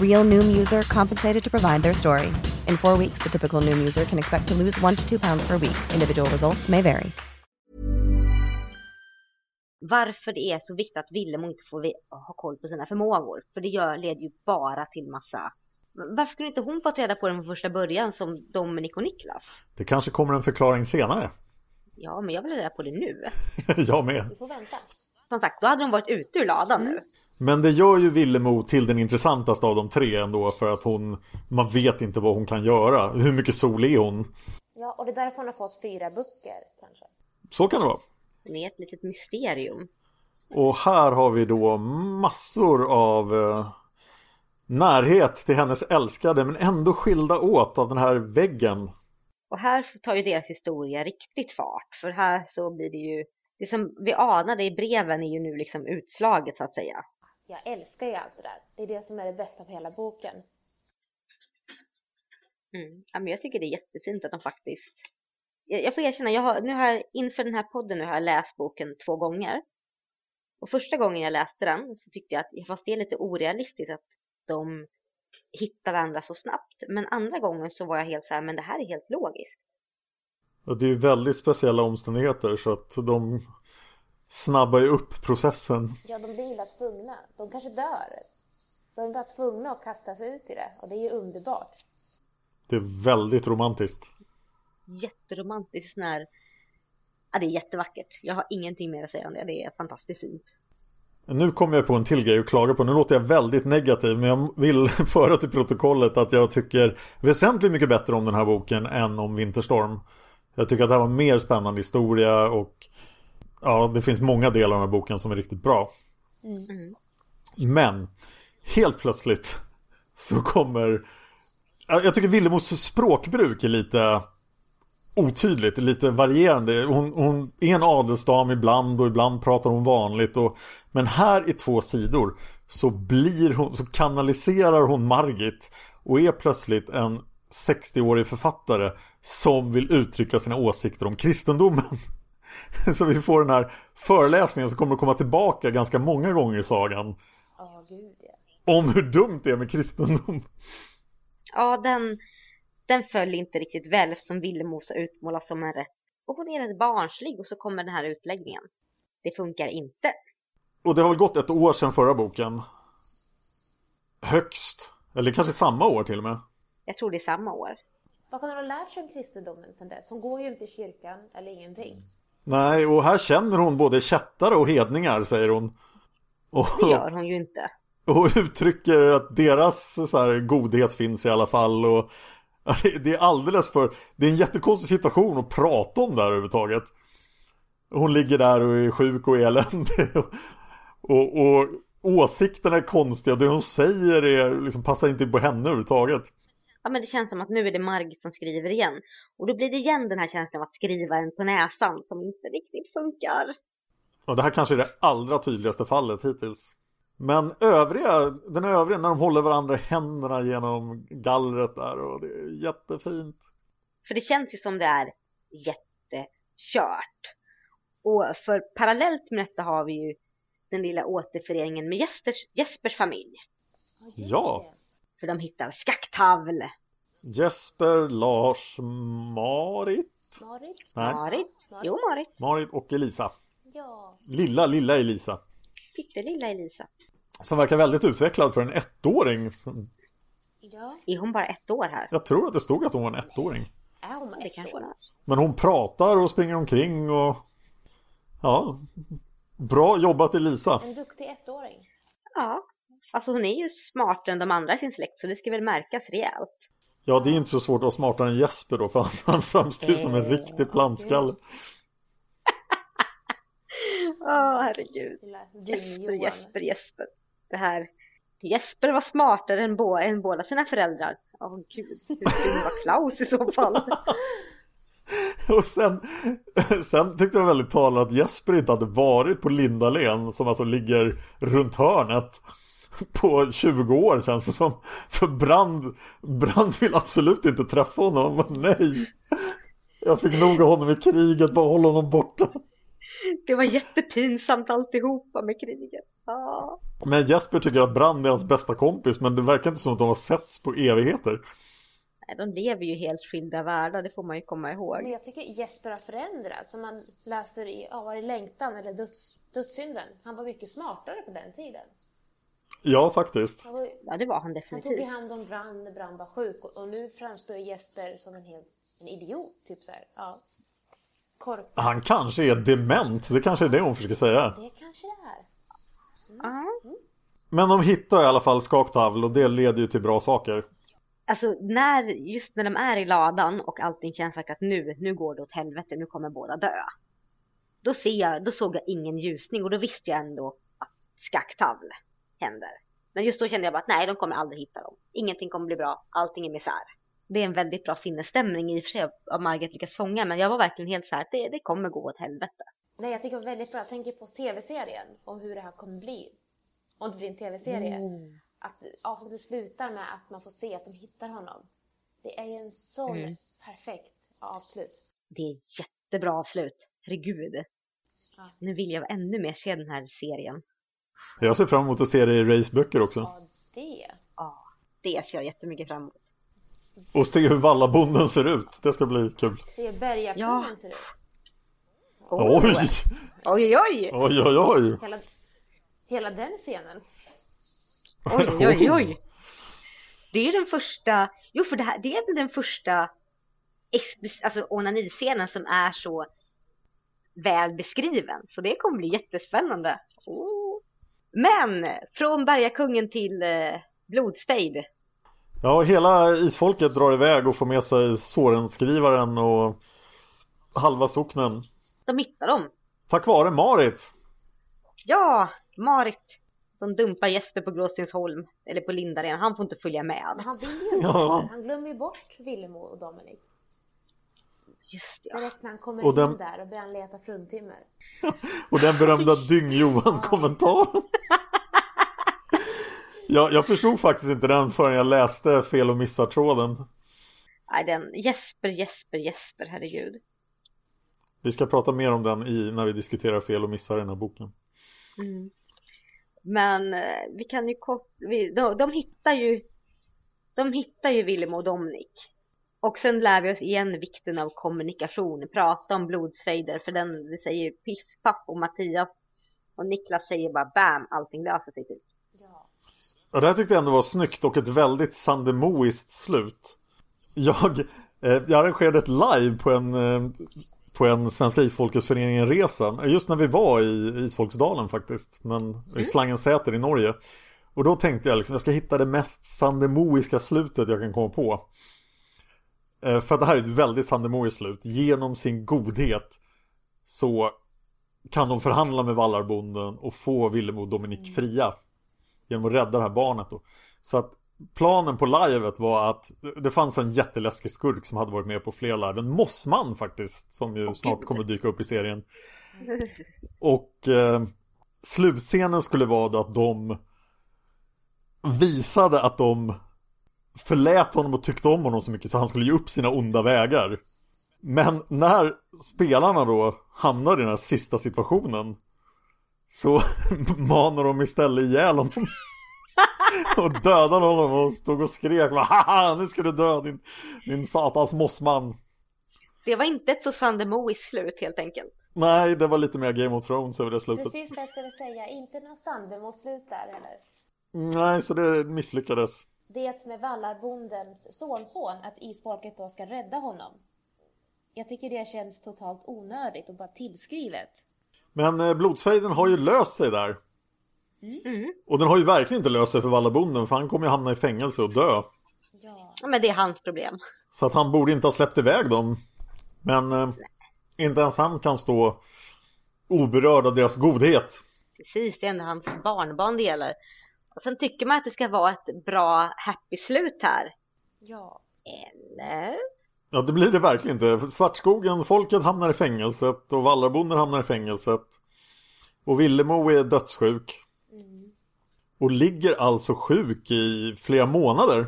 Real Noom user compensated to provide their story. In four weeks, the typical Noom user can expect to lose one to two pounds per week. Individual results may vary. Varför det är så viktigt att Villemo inte får ha koll på sina förmågor. För det gör, leder ju bara till massa... Varför skulle inte hon fått reda på det från första början som Dominik och Niklas? Det kanske kommer en förklaring senare. Ja, men jag vill reda på det nu. [laughs] jag med. vi får vänta. Som sagt, då hade de varit ute ur ladan nu. Men det gör ju Villemo till den intressantaste av de tre ändå för att hon Man vet inte vad hon kan göra. Hur mycket sol är hon? Ja, och det är därför hon har fått fyra böcker kanske. Så kan det vara. Det är ett litet mysterium. Och här har vi då massor av eh, närhet till hennes älskade men ändå skilda åt av den här väggen. Och här tar ju deras historia riktigt fart. För här så blir det ju... Det som vi anade i breven är ju nu liksom utslaget så att säga. Jag älskar ju allt det där. Det är det som är det bästa på hela boken. Mm. Ja, men jag tycker det är jättefint att de faktiskt... Jag, jag får erkänna, jag har, nu har jag, inför den här podden nu har jag läst boken två gånger. Och första gången jag läste den så tyckte jag att, fast det är lite orealistiskt att de hittar varandra så snabbt. Men andra gången så var jag helt så här, men det här är helt logiskt. Och det är ju väldigt speciella omständigheter så att de snabbar ju upp processen. Ja, de blir illa tvungna. De kanske dör. De är bara tvungna att kasta sig ut i det och det är ju underbart. Det är väldigt romantiskt. Jätteromantiskt när... Ja, det är jättevackert. Jag har ingenting mer att säga om det. Det är fantastiskt fint. Nu kommer jag på en till grej att klaga på. Nu låter jag väldigt negativ men jag vill [laughs] föra till protokollet att jag tycker väsentligt mycket bättre om den här boken än om Vinterstorm. Jag tycker att det här var en mer spännande historia och ja, det finns många delar av den här boken som är riktigt bra. Mm. Men helt plötsligt så kommer jag tycker Villemos språkbruk är lite otydligt, lite varierande. Hon, hon är en adelsdam ibland och ibland pratar hon vanligt. Och, men här i två sidor så blir hon, så kanaliserar hon Margit och är plötsligt en 60-årig författare som vill uttrycka sina åsikter om kristendomen. [laughs] [laughs] Så vi får den här föreläsningen som kommer att komma tillbaka ganska många gånger i sagan. Åh, gud ja. Om hur dumt det är med kristendom. Ja, den, den föll inte riktigt väl eftersom Villemosa utmålas som en rätt. Och hon är rätt barnslig och så kommer den här utläggningen. Det funkar inte. Och det har väl gått ett år sedan förra boken. Högst. Eller kanske samma år till och med. Jag tror det är samma år. Vad kan hon ha lärt sig om kristendomen sedan dess? Hon går ju inte i kyrkan eller ingenting. Nej, och här känner hon både kättare och hedningar, säger hon. Och, Det gör hon ju inte. och uttrycker att deras så här, godhet finns i alla fall. Och, det- det är alldeles för... Det är en jättekonstig situation att prata om där överhuvudtaget. Hon ligger där och är sjuk och eländig. [laughs] Och, och åsikterna är konstiga. Det hon säger är, liksom, passar inte in på henne överhuvudtaget. Ja men det känns som att nu är det Margit som skriver igen. Och då blir det igen den här känslan av att skriva en på näsan som inte riktigt funkar. Och det här kanske är det allra tydligaste fallet hittills. Men övriga, den övriga när de håller varandra i händerna genom gallret där och det är jättefint. För det känns ju som det är jättekört. Och för parallellt med detta har vi ju den lilla återföreningen med Jespers, Jespers familj. Ja. För de hittar skakktavl. Jesper, Lars, Marit. Marit? Nej. Marit. Jo, Marit. Marit och Elisa. Ja. Lilla, lilla Elisa. Pyttelilla Elisa. Som verkar väldigt utvecklad för en ettåring. Ja. Är hon bara ett år här? Jag tror att det stod att hon var en ettåring. Är hon ett år? Men hon pratar och springer omkring och... Ja, bra jobbat Elisa. En duktig ettåring. Ja. Alltså hon är ju smartare än de andra i sin släkt så det ska väl märkas rejält. Ja, det är inte så svårt att vara smartare än Jesper då, för han- framstår som en riktig plantskalle. [laughs] Åh herregud. Lilla Jesper. Jesper, Jesper. Det här. Jesper var smartare än, bå- än båda sina föräldrar. Åh gud, hur dum var Klaus i så fall? [laughs] Och sen, sen tyckte jag väldigt talande att Jesper inte hade varit på Lindalen som alltså ligger runt hörnet på 20 år känns det som. För Brand, Brand vill absolut inte träffa honom. Nej. Jag fick nog av honom i kriget, bara hålla honom borta. Det var jättepinsamt alltihopa med kriget. Ja. Men Jesper tycker att Brand är hans bästa kompis men det verkar inte som att de har setts på evigheter. Nej, de lever ju helt skilda världar, det får man ju komma Men ihåg. jag tycker Jesper har förändrats. Som man läser i ja, var det Längtan eller döds, Dödssynden. Han var mycket smartare på den tiden. Ja, faktiskt. Han, var, ju- Ja, det var han han tog ju definitivt. hand om Brand när Brand var sjuk. Och, och nu framstår Jesper som en helt en idiot. Typ så här. Ja. Korkad. Han kanske är dement, det kanske är det hon försöker säga. Det kanske det är. Ja. Men de hittar i alla fall skaktavl och det leder ju till bra saker. Alltså när, just när de är i ladan och allting känns som att nu, nu går det åt helvete, nu kommer båda dö. Då, ser jag, då såg jag ingen ljusning och då visste jag ändå att skakktavl händer. Men just då kände jag bara att nej, de kommer aldrig hitta dem. Ingenting kommer bli bra, allting är misär. Det är en väldigt bra sinnesstämning i och för sig av Margit lyckas fånga, men jag var verkligen helt så här att det, det kommer gå åt helvete. Nej, jag tycker det var väldigt bra. Jag tänker på tv-serien och hur det här kommer bli. Om det blir en tv-serie. Att avsnittet slutar med att man får se att de hittar honom. Det är ju en sån Mm. perfekt avslut. Det är jättebra avslut, herregud. Ja. Nu vill jag ännu mer se den här serien. Jag ser fram emot att se det i Rays böcker också. Ja, det. Ja, det ser jag jättemycket fram emot. Och se hur vallabonden ser ut. Det ska bli kul. Se hur bergakungen ser ut. Oj! Oj, oj, oj! Oj, oj, oj! Hela, hela den scenen. Oj, oj, oj. Det är den första, jo för det här, det är den första alltså onaniscenen som är så väl beskriven. Så det kommer bli jättespännande. Men från bergakungen till eh, blodsfejd. Ja, hela isfolket drar iväg och får med sig Sorenskrivaren och halva socknen. De hittar dem. Tack vare Marit. Ja, Marit. De dumpar Jesper på Gråstensholm. Eller på Lindaren. Han får inte följa med. Men han vill ju inte Ja. Han glömmer ju bort Villemo och Dominic. Just ja. Direkt när han kommer Och den- in där och börjar han leta fruntimmer. [laughs] Och den berömda Dyng-Johan-kommentaren. [laughs] Ja, jag förstod faktiskt inte den förrän jag läste fel och missar-tråden. Nej, den Jesper, Jesper, Jesper, herregud. Vi ska prata mer om den i, när vi diskuterar fel och missar i den här boken. Mm. Men eh, vi kan ju kort, vi, de, de hittar ju De hittar ju Willem och Dominic Och sen lär vi oss igen vikten av kommunikation Prata om blodsfejder För den, det säger Piff, Paff och Mattias Och Niklas säger bara bam, allting löser sig typ Ja, det här tyckte jag ändå var snyggt och ett väldigt sandemoiskt slut. Jag, eh, jag arrangerade ett live på en, eh, på en Svenska Isfolkesföreningen-resa. Just när vi var i Isfolksdalen faktiskt. Men i Slangensäter i Norge. Och då tänkte jag liksom, jag ska hitta det mest sandemoiska slutet jag kan komma på. Eh, för att det här är ett väldigt sandemoiskt slut. Genom sin godhet så kan de förhandla med Vallarbonden och få Willem och Dominik fria. Genom att rädda det här barnet då. Så att planen på livet var att det fanns en jätteläskig skurk som hade varit med på flera live. En Mossman faktiskt, som ju snart kommer dyka upp i serien. [laughs] Och eh, slutscenen skulle vara då att de visade att de förlät honom och tyckte om honom så mycket så han skulle ge upp sina onda vägar. Men när spelarna då hamnar i den här sista situationen så [laughs] manar de istället ihjäl honom. [laughs] och dödade honom och stod och skrek Haha, nu ska du dö din, din satans mossman. Det var inte ett så sandemoiskt slut helt enkelt Nej, det var lite mer Game of Thrones över det slutet. Precis vad jag skulle säga. Inte någon Sandemo-slut där heller. Nej, så det misslyckades. Det med Vallarbondens sonson, att isfolket då ska rädda honom. Jag tycker det känns totalt onödigt och bara tillskrivet. Men eh, blodsfejden har ju löst sig där. Och den har ju verkligen inte löst sig för Vallabonden för han kommer ju hamna i fängelse och dö. Ja. Ja, men det är hans problem Så att han borde inte ha släppt iväg dem. Men eh, inte ens han kan stå oberörd av deras godhet. Precis, det är ändå hans barnbarn det gäller Och sen tycker man att det ska vara ett bra happy slut här Ja. Eller? Ja, det blir det verkligen inte. Svartskogen, folket hamnar i fängelset och Vallarbonden hamnar i fängelset. Och Villemo är dödssjuk. Och ligger alltså sjuk i flera månader.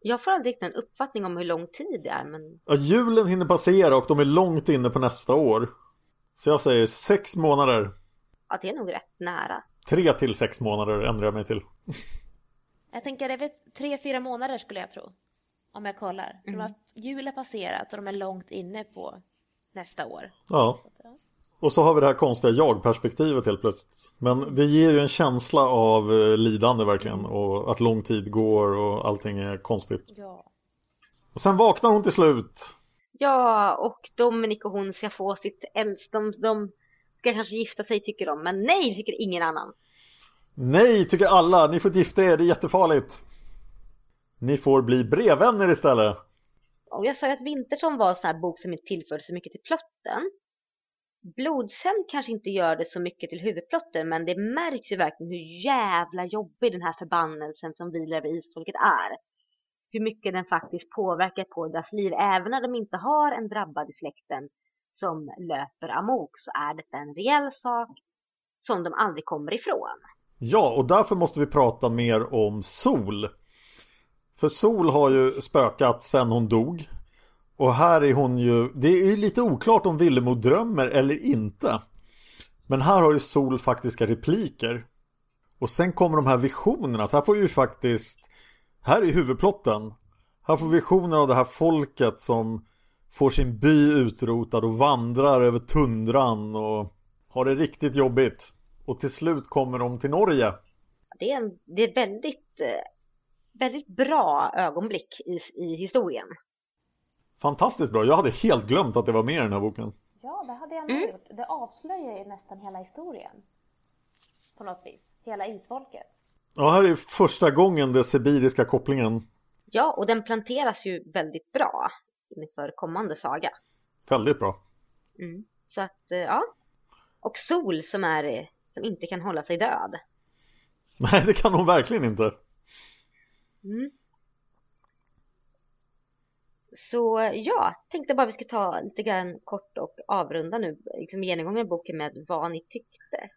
Jag får aldrig riktigt en uppfattning om hur lång tid det är men Ja, julen hinner passera och de är långt inne på nästa år. Så jag säger sex månader. ja, det är nog rätt nära Tre till sex månader ändrar jag mig till. Jag tänker det är väl tre, fyra månader skulle jag tro. Om jag kollar. För De har, jul är passerat och de är långt inne på nästa år. Ja. Så att, ja. Och så har vi det här konstiga jag-perspektivet helt plötsligt. Men det ger ju en känsla av eh, lidande verkligen. Och att lång tid går och allting är konstigt. ja. Och sen vaknar hon till slut. Ja, och Dominic och hon ska få sitt äldst, de, de ska kanske gifta sig tycker de, men nej tycker ingen annan. Nej, tycker alla. Ni får inte gifta er, det är jättefarligt. Ni får bli brevvänner istället. Och jag sa ju att Winterson var en sån här bok som inte tillförde så mycket till plotten. Blodshämnd kanske inte gör det så mycket till huvudplotten, men det märks ju verkligen hur jävla jobbig den här förbannelsen som vilar över isfolket är. Hur mycket den faktiskt påverkar på deras liv, även när de inte har en drabbad i släkten som löper amok, så är det en reell sak som de aldrig kommer ifrån. Ja, och därför måste vi prata mer om Sol. För Sol har ju spökat sen hon dog. Och här är hon ju, det är ju lite oklart om Villemo drömmer eller inte. Men här har ju Sol faktiska repliker. Och sen kommer de här visionerna, så här får ju faktiskt, här är huvudplotten. Här får vi visioner av det här folket som får sin by utrotad och vandrar över tundran och har det riktigt jobbigt. Och till slut kommer de till Norge. Det är, en, det är väldigt, eh, väldigt bra ögonblick i, i historien. Fantastiskt bra. Jag hade helt glömt att det var med i den här boken. Ja, det hade jag nog gjort. Det avslöjar ju nästan hela historien. På något vis. Hela isfolket. Ja, här är första gången den sibiriska kopplingen. Ja, och den planteras ju väldigt bra inför kommande saga. Väldigt bra. Mm. Så att, eh, ja. Och Sol som är, eh, som inte kan hålla sig död. [laughs] Nej, det kan hon verkligen inte. Mm. Så ja, tänkte bara vi ska ta lite grann kort och avrunda nu, liksom genomgången boken med vad ni tyckte.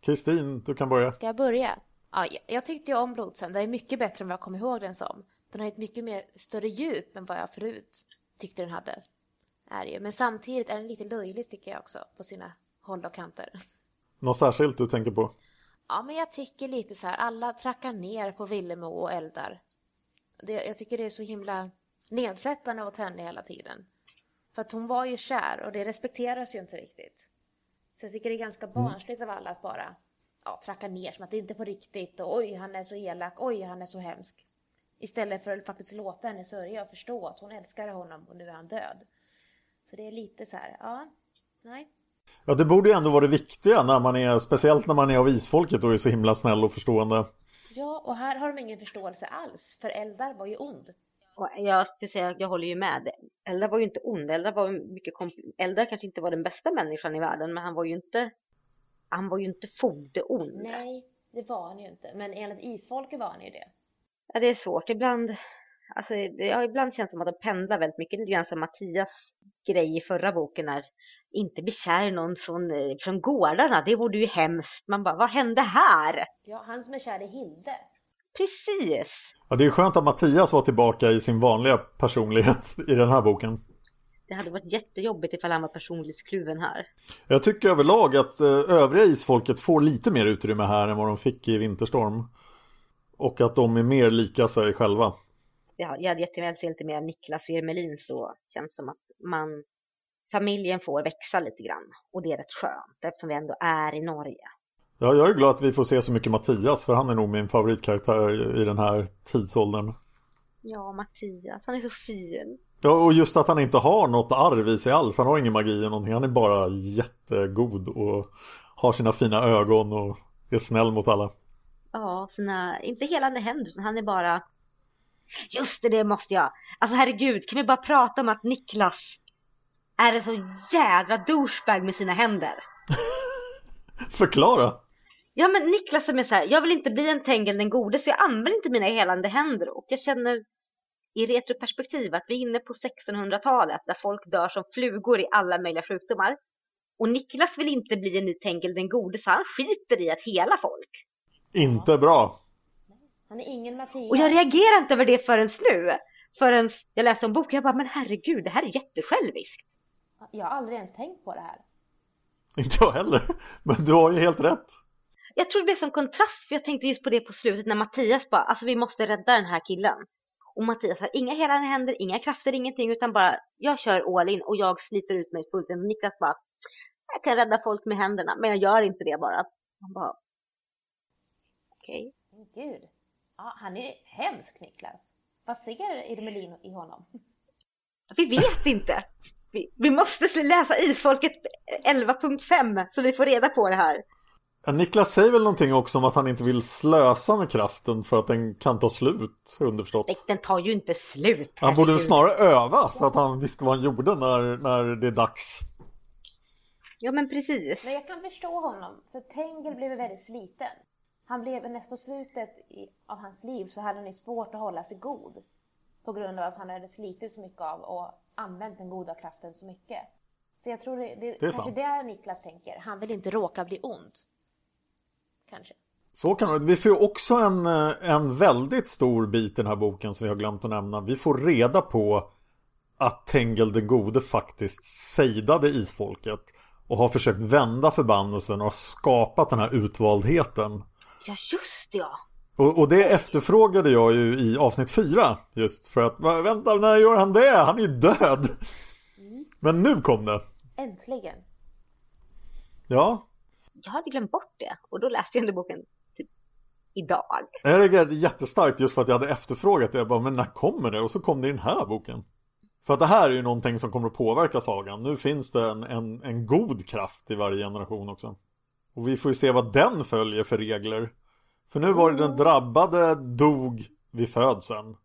Kristin, du kan börja. Ska jag börja? Ja, jag- jag tyckte ju om Blodshämnd. Det är mycket bättre än vad jag kommer ihåg den som. Den har ett mycket mer större djup än vad jag förut tyckte den hade. Är ju. Men samtidigt är den lite löjlig tycker jag också på sina håll och kanter. Något särskilt du tänker på? Ja, men jag tycker lite så här, alla trackar ner på Villemo och Eldar. Det, jag tycker det är så himla nedsättande åt henne hela tiden. För att hon var ju kär och det respekteras ju inte riktigt. Så jag tycker det är ganska barnsligt av alla att bara ja, tracka ner som att det inte är på riktigt och oj, han är så elak, oj, han är så hemsk. Istället för att faktiskt låta henne sörja och förstå att hon älskar honom och nu är han död. Så det är lite så här, ja, nej. Ja, det borde ju ändå vara det viktiga när man är, speciellt när man är av isfolket och är så himla snäll och förstående. Ja, och här har de ingen förståelse alls, för Eldar var ju ond. Och jag skulle säga, jag håller ju med. Eldar var ju inte ond. Eldar var mycket komp- Eldar kanske inte var den bästa människan i världen, men han var ju inte, han var ju inte fogdeond. Nej, det var han ju inte. Men enligt isfolket var han ju det. Ja, det är svårt. Ibland, alltså, det har ibland känts som att de pendlar väldigt mycket. Lite grann som Mattias grej i förra boken när inte bli kär i någon från, eh, från gårdarna. Det vore ju hemskt. Man bara, vad hände här? Ja, han som är kär i Hilde. Precis. Ja, det är skönt att Mattias var tillbaka i sin vanliga personlighet i den här boken. Det hade varit jättejobbigt ifall han var personlighetskluven här. Jag tycker överlag att eh, övriga isfolket får lite mer utrymme här än vad de fick i Vinterstorm. Och att de är mer lika sig själva. Ja, jag hade jättegärna se lite mer av Niklas och Ermelin så känns som att man familjen får växa lite grann. Och det är rätt skönt eftersom vi ändå är i Norge. Ja, jag är glad att vi får se så mycket Mattias för han är nog min favoritkaraktär i- i den här tidsåldern. Ja, Mattias, han är så fin. Ja, och just att han inte har något arv i sig alls. Han har ingen magi eller någonting. Han är bara jättegod och har sina fina ögon och är snäll mot alla. Ja, sina, inte helande händer, utan han är bara... Just det, det måste jag. Alltså herregud, kan vi bara prata om att Niklas är en så jädra douchebag med sina händer? [laughs] Förklara! Ja men Niklas som är så här, jag vill inte bli en Tengel den gode så jag använder inte mina helande händer och jag känner i retroperspektiv att vi är inne på 1600-talet där folk dör som flugor i alla möjliga sjukdomar. Och Niklas vill inte bli en ny Tengel den gode så han skiter i att hela folk. Inte bra. Han är ingen Mattias. Och jag reagerar inte över det förrän nu. Förrän jag läste om boken, jag bara, men herregud, det här är jättesjälviskt. Jag har aldrig ens tänkt på det här. Inte jag heller. Men du har ju helt rätt. Jag tror det blev som kontrast, för jag tänkte just på det på slutet när Mattias bara, alltså vi måste rädda den här killen. Och Mattias har inga helande händer, inga krafter, ingenting, utan bara, jag kör all in och jag sliter ut mig fullständigt. Och Niklas bara, jag kan rädda folk med händerna, men jag gör inte det bara. Han bara, okej. Men Gud. Ja, han är hemsk Niklas. Vad ser Irmelin i honom? [laughs] Vi vet inte. Vi, vi måste läsa Isfolket 11.5 så vi får reda på det här. Ja, Niklas säger väl någonting också om att han inte vill slösa med kraften för att den kan ta slut, underförstått. Nej, Den tar ju inte slut. Han borde väl snarare öva så att han visste vad han gjorde när, när det är dags. Ja men precis. Men jag kan förstå honom, för Tengel blev väldigt sliten. Han blev nästan på slutet i, av hans liv så hade han ju svårt att hålla sig god. På grund av att han hade slitit så mycket av och använt den goda kraften så mycket. Så jag tror det, det, kanske sant. det är Niklas tänker. Han vill inte råka bli ond. Kanske. Så kan det Vi får också en, eh, en väldigt stor bit i den här boken som vi har glömt att nämna. Vi får reda på att Tengel den gode faktiskt sejdade isfolket och har försökt vända förbannelsen och har skapat den här utvaldheten. Ja just det, ja. Och, och det efterfrågade jag ju i avsnitt fyra Just för att, vänta när gör han det? Han är ju död! Men nu kom det! Äntligen. Ja, Jag hade glömt bort det och då läste jag ändå boken typ idag. jag reagerade jättestarkt just för att jag hade efterfrågat det. Jag bara, men när kommer det? Och så kom det i den här boken. För att det här är ju någonting som kommer att påverka sagan. Nu finns det en, en, en god kraft i varje generation också. Och vi får ju se vad den följer för regler. För nu var det den drabbade dog vid födseln.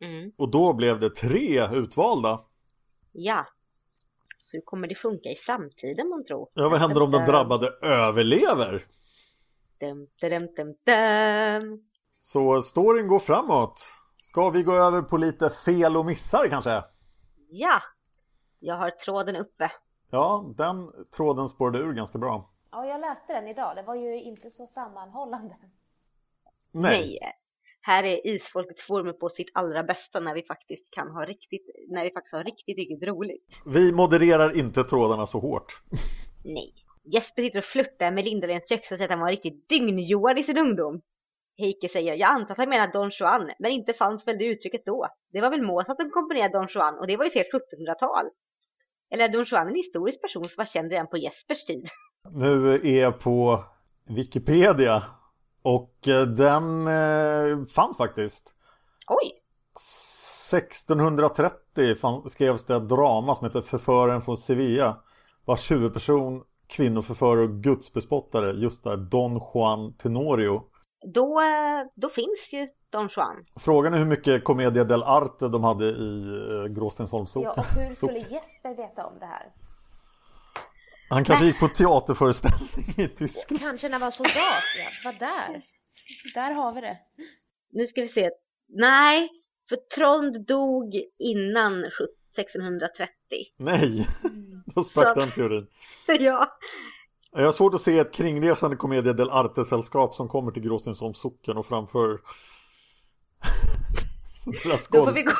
Mm. Och då blev det tre utvalda. Ja. Så hur kommer det funka i framtiden man tror? Ja, vad händer om den drabbade överlever? Dum, dum, dum, dum. Så storyn går framåt. Ska vi gå över på lite fel och missar kanske? Ja. Jag har tråden uppe. Ja, den tråden spårade ur ganska bra. Ja, jag läste den idag. Det var ju inte så sammanhållande. Nej. Här är isfolket forumet på sitt allra bästa när vi faktiskt kan ha riktigt, när vi faktiskt har riktigt, riktigt roligt. Vi modererar inte trådarna så hårt. [laughs] Nej. Jesper sitter och flörtar med Lindalens köks och säger att han var riktigt dyngjoad i sin ungdom. Heike säger, jag antar att han menar Don Juan, men inte fanns väl det uttrycket då. Det var väl Mozart som komponerade Don Juan och det var ju sent 1700-tal. Eller är Don Juan en historisk person som var känd redan på Jespers tid? [laughs] Nu är jag på Wikipedia. Och eh, den eh, fanns faktiskt. Oj! 1630 fann, skrevs det ett drama som heter Förföraren från Sevilla. Vars huvudperson, kvinnoförförare och gudsbespottare, just där Don Juan Tenorio. Då, eh, då finns ju Don Juan. Frågan är hur mycket Commedia dell'arte de hade i Gråstensholmssocken. Ja, och hur skulle Jesper veta om det här? Han kanske gick på teaterföreställning i Tyskland. Kanske när han var soldat, ja. Det var där. Där har vi det. Nu ska vi se. Nej, för Trond dog innan 1630. Nej, då sprack den teorin. [laughs] ja. Jag har svårt att se ett kringresande Commedia dell'arte-sällskap som kommer till Gråstensholms socken och framför [laughs] Då får, vi gå,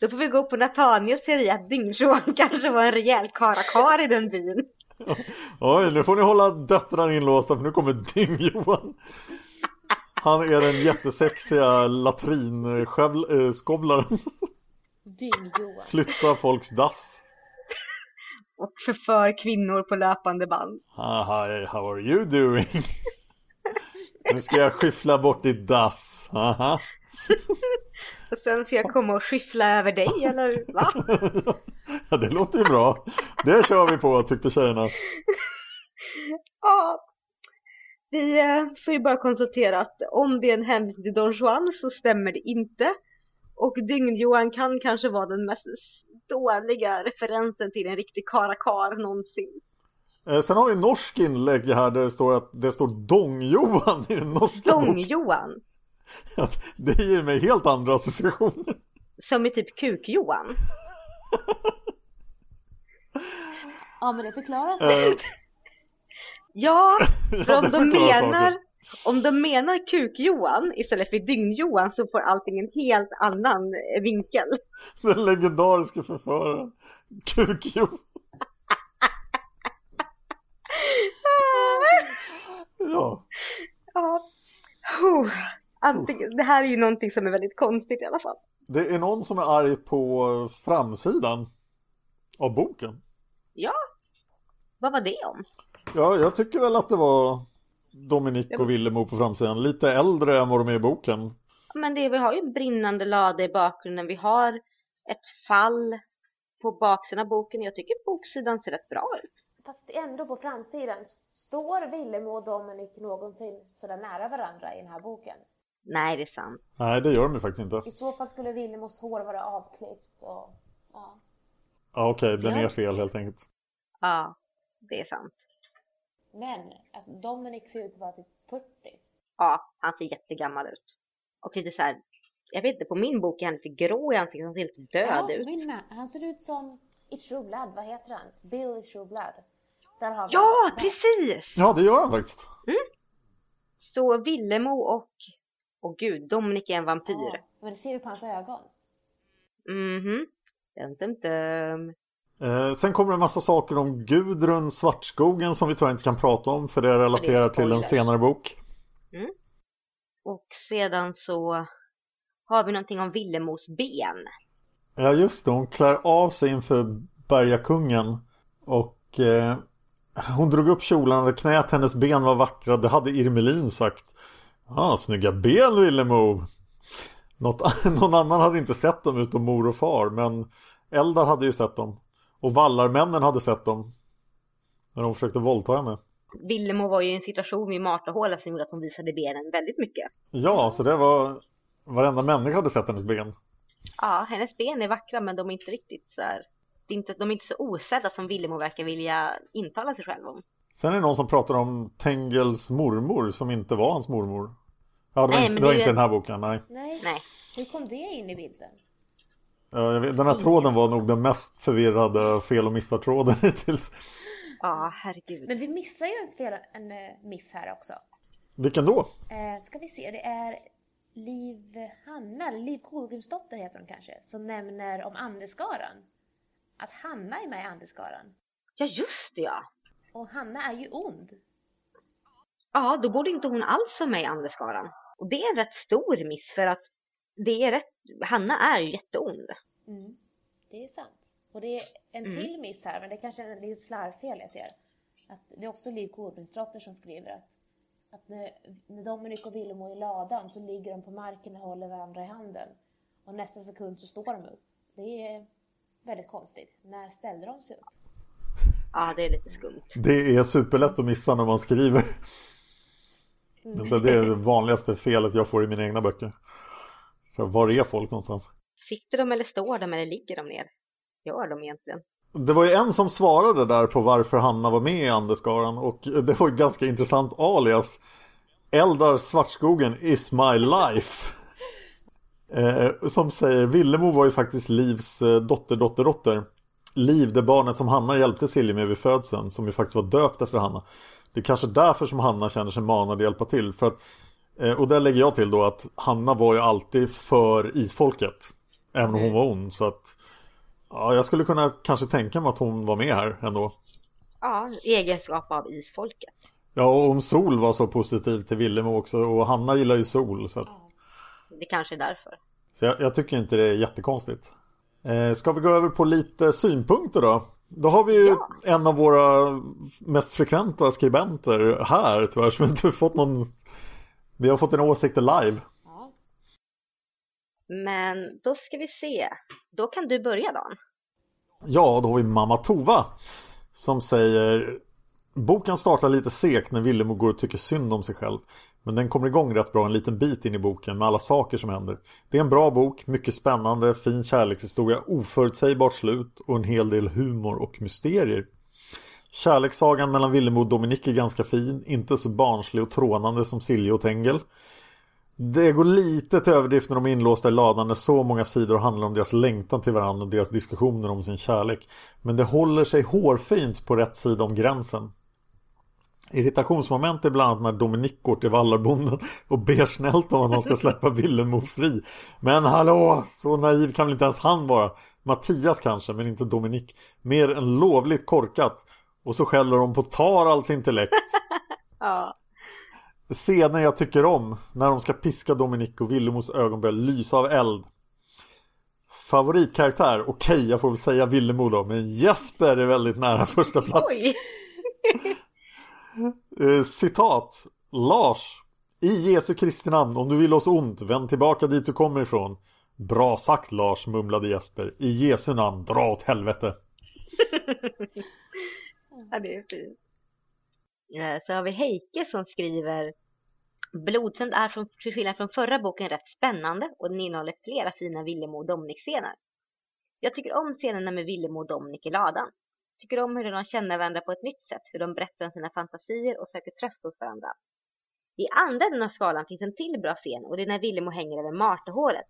då får vi gå på Nathaniels teori att Dyngjohan kanske var en rejäl karakar i den byn. Oj, nu får ni hålla döttrarna inlåsta för nu kommer Dyng-Johan. Han är den jättesexiga latrinskovlaren. Dyng-Johan. Flyttar folks dass. Och förför kvinnor på löpande band. Hi, how are you doing? Nu ska jag skyffla bort ditt dass. Aha. Och sen ska jag komma och skyffla över dig, eller va? [laughs] Ja, det låter ju bra. Det kör vi på, tyckte tjejerna. [laughs] Ja. Vi eh, får ju bara konstatera att om det är en hänvisning till Don Juan så stämmer det inte. Och Dygn-Johan kan kanske vara den mest dåliga referensen till en riktig karakar någonsin. Eh, Sen har vi en norsk inlägg här där det står att det står Dong-Johan i den norska boken. Dong-Johan, [laughs] Att Det ger mig helt andra associationer. som är typ Kuk-Johan. Ja, men det förklarar sig. Eh, Ja, [laughs] för om de menar, saker. om de menar Kuk-Johan istället för Dygn-Johan så får allting en helt annan eh, vinkel. [laughs] Den legendariska förföraren. Kuk-Johan. Ja. Ja. Antingen, det här är ju någonting som är väldigt konstigt i alla fall. Det är någon som är arg på framsidan av boken. Ja, vad var det om? Ja, jag tycker väl att det var Dominik och Villemo på framsidan. Lite äldre än vad de är i boken. Men det, vi har ju en brinnande lada i bakgrunden. Vi har ett fall på baksidan av boken. Jag tycker boksidan ser rätt bra ut. Fast ändå på framsidan, står Villemo och Dominic någonsin sådär nära varandra i den här boken? Nej, det är sant. Nej, det gör de ju faktiskt inte. I så fall skulle Villemos hår vara avklippt och... Ja. Ja, okej, den är fel helt enkelt. Ja, det är sant. Men, alltså Dominic ser ut att vara typ 40. Ja, han ser jättegammal ut. Och lite så här, jag vet inte, på min bok är han lite grå i ansiktet, han ser lite död ja, ut. min med. Han ser ut som i True Blood, vad heter han? Bill i True Blood. Där har Ja, där. precis! Ja, det gör han faktiskt. Så Villemo och, och gud, Dominic är en vampyr. Ja, men det ser vi på hans ögon. Mhm. Dum, dum, dum. Eh, sen kommer det en massa saker om Gudrun Svartskogen som vi tyvärr inte kan prata om för det relaterar till en senare bok. Och sedan så har vi någonting om Villemos ben. Ja just det, hon klär av sig inför bergakungen. Och eh, hon drog upp kjolen och knät hennes ben var vackra. Det hade Irmelin sagt. Ah, snygga ben Villemo. Något, [laughs] någon annan hade inte sett dem utom mor och far. Men Eldar hade ju sett dem. Och vallarmännen hade sett dem. När de försökte våldta henne. Villemo var ju i en situation vid Martahåla som gjorde att hon visade benen väldigt mycket. Ja, så det var... Varenda människa hade sett hennes ben. Ja, hennes ben är vackra men de är inte riktigt så här... Det är inte, de är inte så osedda som Villemo verkar vilja intala sig själv om. Sen är det någon som pratar om Tengels mormor som inte var hans mormor. Ja, det var, Nej, inte, det var det är inte den här boken, nej. Nej. Nej. Hur kom det in i bilden? Ja, jag vet, den här tråden var nog den mest förvirrade fel och missar-tråden [laughs] hittills. Ja, herregud. Men vi missar ju en, fel, en eh, miss här också. Vilken då? Eh, ska vi se, det är Liv Hanna, eller Liv Kolgrimsdotter heter hon kanske, som nämner om Andeskaran. Att Hanna är med i Andeskaran. Ja, just det ja. Och Hanna är ju ond. Ja, då borde inte hon alls vara med i Andeskaran. Och det är en rätt stor miss för att det är rätt, Hanna är ju jätteond. Mm. Det är sant. Och det är en Mm. till miss här, men det är kanske är ett litet slarvfel jag ser. Att det är också Liv Kolgrimsdotter som skriver att, att när, när Dominik och Villemo är i ladan så ligger de på marken och håller varandra i handen. Och nästa sekund så står de upp. Det är väldigt konstigt. När ställde de sig upp? Ja, det är lite skumt. Det är superlätt att missa när man skriver. Så det är det vanligaste felet jag får i mina egna böcker. Så var är folk någonstans? Sitter de eller står de eller ligger de ner? Gör de egentligen? Det var ju en som svarade där på varför Hanna var med i Anderskaran och det var ett ganska intressant alias. Eldar Svartskogen is my life. Eh, som säger, Villemo var ju faktiskt Livs eh, dotter, dotter, dotter. Liv, det barnet som Hanna hjälpte Silje med vid födseln, som ju faktiskt var döpt efter Hanna. Det är kanske därför som Hanna känner sig manad att hjälpa till. För att, eh, och där lägger jag till då att Hanna var ju alltid för isfolket. Även om hon var ond. Så att Ja, jag skulle kunna kanske tänka mig att hon var med här ändå. Ja, egenskap av isfolket. Ja, och om Sol var så positiv till Villemo också och Hanna gillar ju Sol. Så, att, Det kanske är därför. så jag, jag tycker inte det är jättekonstigt. Eh, ska vi gå över på lite synpunkter då? Då har vi ju en av våra mest frekventa skribenter här tyvärr som inte fått någon... Vi har fått en åsikter live. Men då ska vi se. Då kan du börja Dan. Ja, då har vi Mamma Tova som säger Boken startar lite segt när Villemo går och tycker synd om sig själv. Men den kommer igång rätt bra en liten bit in i boken med alla saker som händer. Det är en bra bok, mycket spännande, fin kärlekshistoria, oförutsägbart slut och en hel del humor och mysterier. Kärlekssagan mellan Villemo och Dominik är ganska fin, inte så barnslig och trånande som Silje och Tengel. Det går lite till överdrift när de är inlåsta i ladan när så många sidor handlar om deras längtan till varandra och deras diskussioner om sin kärlek. Men det håller sig hårfint på rätt sida om gränsen. Irritationsmoment är bland annat när Dominik går till vallarbonden och ber snällt om att han ska [laughs] släppa Villemo fri. Men hallå, så naiv kan väl inte ens han vara? Mattias kanske, men inte Dominik. Mer än lovligt korkat. Och så skäller de på Tarals intellekt. [laughs] Ja. Scener jag tycker om när de ska piska Dominik och Villemos ögon börjar lysa av eld. Favoritkaraktär, okej jag får väl säga Villemo då, men Jesper är väldigt nära första plats. Oj! Eh, citat Lars I Jesu Kristi namn, om du vill oss ont, vänd tillbaka dit du kommer ifrån. Bra sagt Lars, mumlade Jesper. I Jesu namn, dra åt helvete. [laughs] Ja, det är fint. Eh, så har vi Heike som skriver Blodsänd är från, till skillnad från förra boken rätt spännande och den innehåller flera fina Villemo och Dominic-scener. Jag tycker om scenerna med Villemo och Dominic i ladan. Tycker om hur de känner varandra på ett nytt sätt, hur de berättar om sina fantasier och söker tröst hos varandra. I andra änden av skalan finns en till bra scen och det är när Villemo hänger över Martehålet.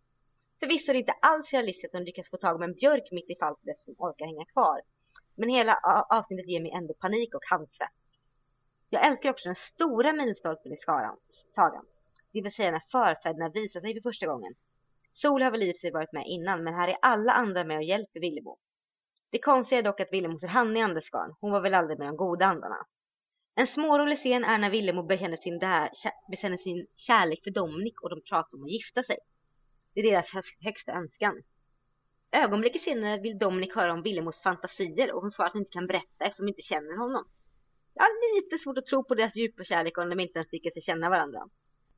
Förvisso är det inte alls realistiskt att de lyckas få tag om en björk mitt i fallet som orkar hänga kvar. Men hela avsnittet ger mig ändå panik och handsvett. Jag älskar också den stora milstolpen i skaran, sagan. Det vill säga när förfäderna visar sig för första gången. Sol har väl i sig varit med innan, men här är alla andra med och hjälper Villemo. Det konstiga är dock att Villemo ser Hanna i Andersgarn. Hon var väl aldrig med de goda andarna. En smårolig scen är när Villemo bekänner sin, där, bekänner sin kärlek för Dominik och de pratar om att gifta sig. Det är deras högsta önskan. Ögonblicket senare vill Dominik höra om Villemos fantasier och hon svarar att hon inte kan berätta eftersom hon inte känner honom. Jag har lite svårt att tro på deras djupa kärlek om de inte ens tycker sig känna varandra.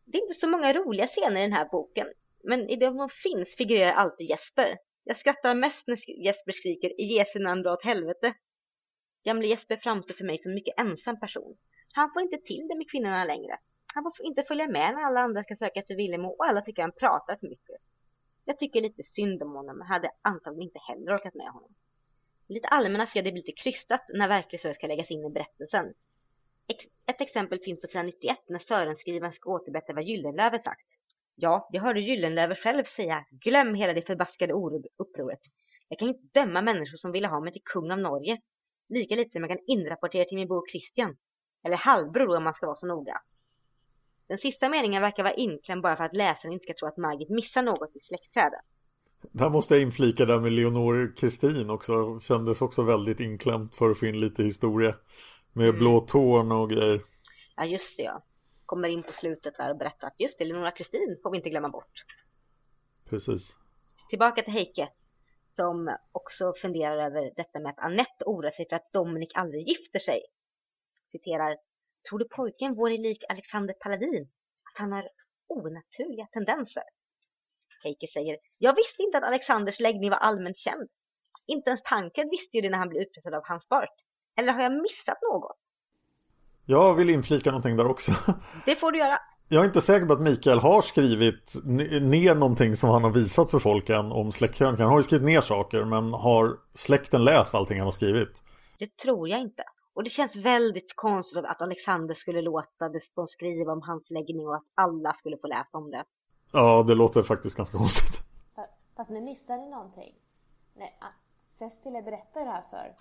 Det är inte så många roliga scener i den här boken, men i de som finns figurerar alltid Jesper. Jag skrattar mest när Jesper skriker i Jesu namn dra åt helvete. Gamle Jesper framstår för mig som en mycket ensam person. Han får inte till det med kvinnorna längre. Han får inte följa med när alla andra ska söka efter Villemo och alla tycker han pratar för mycket. Jag tycker lite synd om honom men hade antagligen inte heller orkat med honom. Lite allmänna fel det blir lite krystat när verklig ska läggas in i berättelsen. Ett exempel finns på sidan 91 när Sörenskrivaren ska återberätta vad Gyllenlöver sagt. Ja, jag hörde Gyllenlöver själv säga glöm hela det förbaskade upproret. Jag kan inte döma människor som ville ha mig till kung av Norge. Lika lite som jag kan inrapportera till min bror Christian. Eller halvbror om man ska vara så noga. Den sista meningen verkar vara inklämd bara för att läsaren inte ska tro att Margit missar något i släktträdet. Där måste jag inflika där med Leonor Kristin också. Kändes också väldigt inklämt för att få in lite historia. Med mm. blå tårn och grejer. Ja just det ja. Kommer in på slutet där och berättar att just det, Leonora Kristin får vi inte glömma bort. Precis. Tillbaka till Heike. Som också funderar över detta med att Annette oroar sig för att Dominik aldrig gifter sig. Citerar. Tror du pojken vore lik Alexander Paladin? Att han har onaturliga tendenser? Heike säger. Jag visste inte att Alexanders läggning var allmänt känd. Inte ens tanken visste ju det när han blev utpressad av Hans Bart. Eller har jag missat något? Jag vill inflika någonting där också. [laughs] Det får du göra. Jag är inte säker på att Mikael har skrivit ner någonting som han har visat för folken om släktkrönikan. Han har ju skrivit ner saker men har släkten läst allting han har skrivit? Det tror jag inte. Och det känns väldigt konstigt att Alexander skulle låta de skriva om hans läggning och att alla skulle få läsa om det. Ja, det låter faktiskt ganska konstigt. Fast nu missar ni någonting. Nej, Cecilia berättade det här för.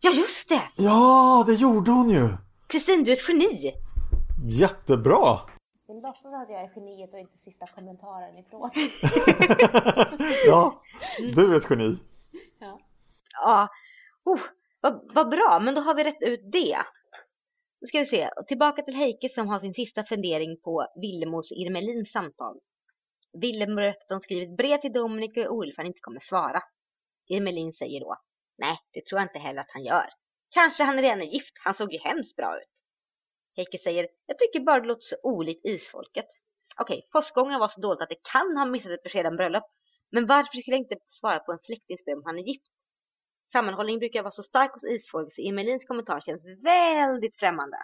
Ja, just det! Ja, det gjorde hon ju! Kristin, du är ett geni! Jättebra! Vi låtsas att jag är geniet och inte sista kommentaren ifrån. [laughs] ja, du är ett geni. Ja. Ja, oh, vad, vad bra, men då har vi rätt ut det. Nu ska vi se, tillbaka till Heike som har sin sista fundering på Villemos Irmelins samtal. Willem berättar att de skrivit brev till Dominik och Ulf han inte kommer svara. Irmelin säger då, nej det tror jag inte heller att han gör. Kanske han redan är gift, han såg ju hemskt bra ut. Heike säger, jag tycker bara det låter så olikt isfolket. Okej, påskgången var så dåligt att det kan ha missat ett besked om bröllop. Men varför skulle jag inte svara på en släktings om han är gift? Sammanhållning brukar vara så stark hos isfolk så Irmelins kommentar känns väldigt främmande.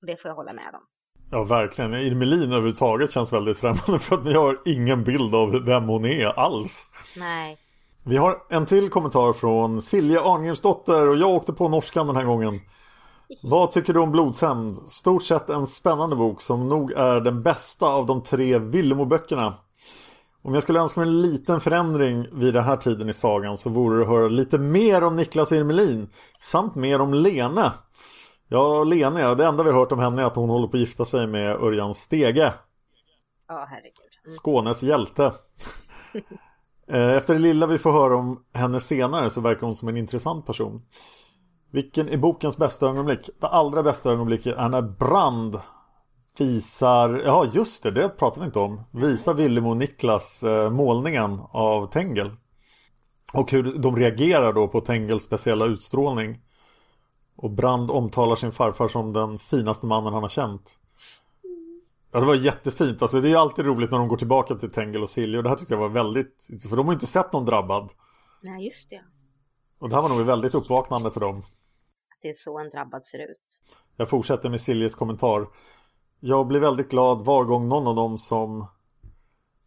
Och det får jag hålla med om. Ja, verkligen. Irmelin överhuvudtaget känns väldigt främmande för att vi har ingen bild av vem hon är alls. Nej. Vi har en till kommentar från Silja Arngrimsdotter och jag åkte på norskan den här gången. Vad tycker du om Blodshämnd? Stort sett en spännande bok som nog är den bästa av de tre Villemo-böckerna. Om jag skulle önska mig en liten förändring vid den här tiden i sagan så vore det att höra lite mer om Niklas Irmelin samt mer om Lene. Ja, Lene, det enda vi har hört om henne är att hon håller på att gifta sig med Örjan Stege. Ja, herregud. Mm. Skånes hjälte. Eh, efter det lilla vi får höra om henne senare så verkar hon som en intressant person. Vilken är bokens bästa ögonblick? Det allra bästa ögonblicket är när Brand visar, ja just det, det pratar vi inte om. Visar Willem och Niklas eh, målningen av Tengel. Och hur de reagerar då på Tengels speciella utstrålning. Och Brand omtalar sin farfar som den finaste mannen han har känt. Ja det var jättefint, alltså det är alltid roligt när de går tillbaka till Tengel och Silje och det här tyckte jag var väldigt, för de har ju inte sett någon drabbad. Nej just det. Och det här var nog väldigt uppvaknande för dem. Att det är så en drabbad ser ut. Jag fortsätter med Siljes kommentar. Jag blir väldigt glad var gång någon av dem som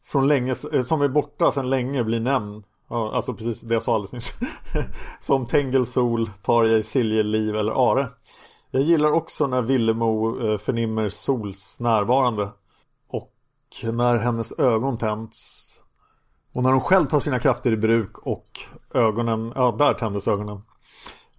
från länge, eh, som är borta sedan länge blir nämnd. Ja, alltså precis det jag sa alldeles nyss. [laughs] som Tengel Sol, Tarjei, Silje, Liv eller Are. Jag gillar också när Villemo eh, förnimmer Sols närvarande. Och när hennes ögon tänds. Och när hon själv tar sina krafter i bruk och ögonen, ja där tändes ögonen.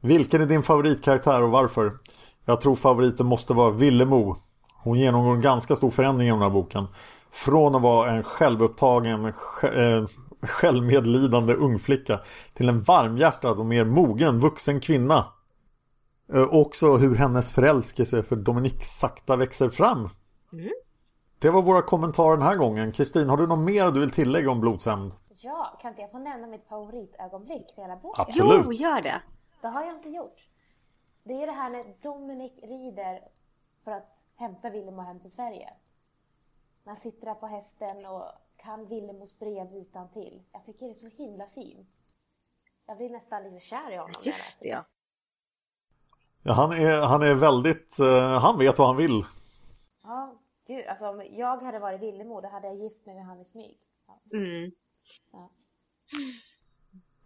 Vilken är din favoritkaraktär och varför? Jag tror favoriten måste vara Villemo. Hon genomgår en ganska stor förändring i den här boken. Från att vara en självupptagen, eh, självmedlidande ung flicka till en varmhjärtad och mer mogen vuxen kvinna. Eh, Också hur hennes förälskelse för Dominique sakta växer fram. Mm. Det var våra kommentarer den här gången. Kristin, har du något mer du vill tillägga om blodshämnd? Ja, kan inte jag få nämna mitt favoritögonblick för hela boken? Absolut. Jo, gör det. Det har jag inte gjort. Det är det här när Dominic rider för att hämta Willemo hem till Sverige. Han sitter där på hästen och kan Willemos brev utan till. Jag tycker det är så himla fint. Jag blir nästan lite kär i honom. Just läser det, ja. Ja, han, är, han är väldigt... eh, han vet vad han vill. Ja, gud. Alltså om jag hade varit Villemo då hade jag gift mig med han i smyg. Ja. Mm.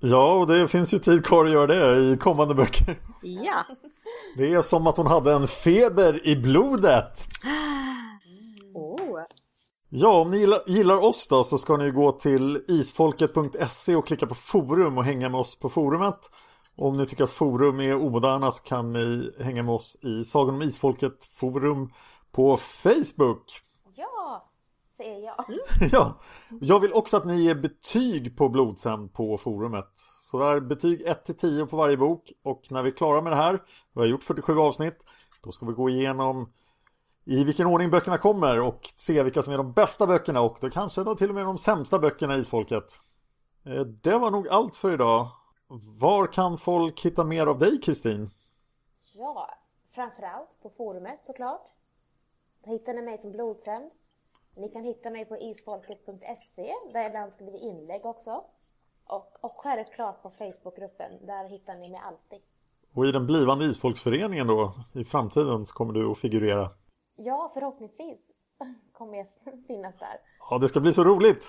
Ja, och det finns ju tid kvar att göra det i kommande böcker. Ja. [laughs] Det är som att hon hade en feber i blodet. [gasps] Oh. Ja, om ni gillar, gillar oss då så ska ni gå till isfolket.se och klicka på forum och hänga med oss på forumet. Om ni tycker att forum är omoderna så kan ni hänga med oss i Sagan om Isfolket forum på Facebook. Ja, säger jag. [laughs] Ja, jag vill också att ni ger betyg på Blodshämnd på forumet. Så där betyg 1-10 på varje bok och när vi är klara med det här, vi har gjort 47 avsnitt, då ska vi gå igenom i vilken ordning böckerna kommer och se vilka som är de bästa böckerna och då kanske då till och med de sämsta böckerna i Isfolket. Eh, Det var nog allt för idag. Var kan folk hitta mer av dig Kristin? Ja, framförallt på forumet såklart. Där hittar ni mig som Blodshämnd. Ni kan hitta mig på isfolket.se där jag ibland skriver inlägg också. Och, och självklart på Facebookgruppen, där hittar ni mig alltid. Och i den blivande Isfolksföreningen då i framtiden så kommer du att figurera. Ja, förhoppningsvis [laughs] kommer jag [laughs] finnas där. Ja, det ska bli så roligt!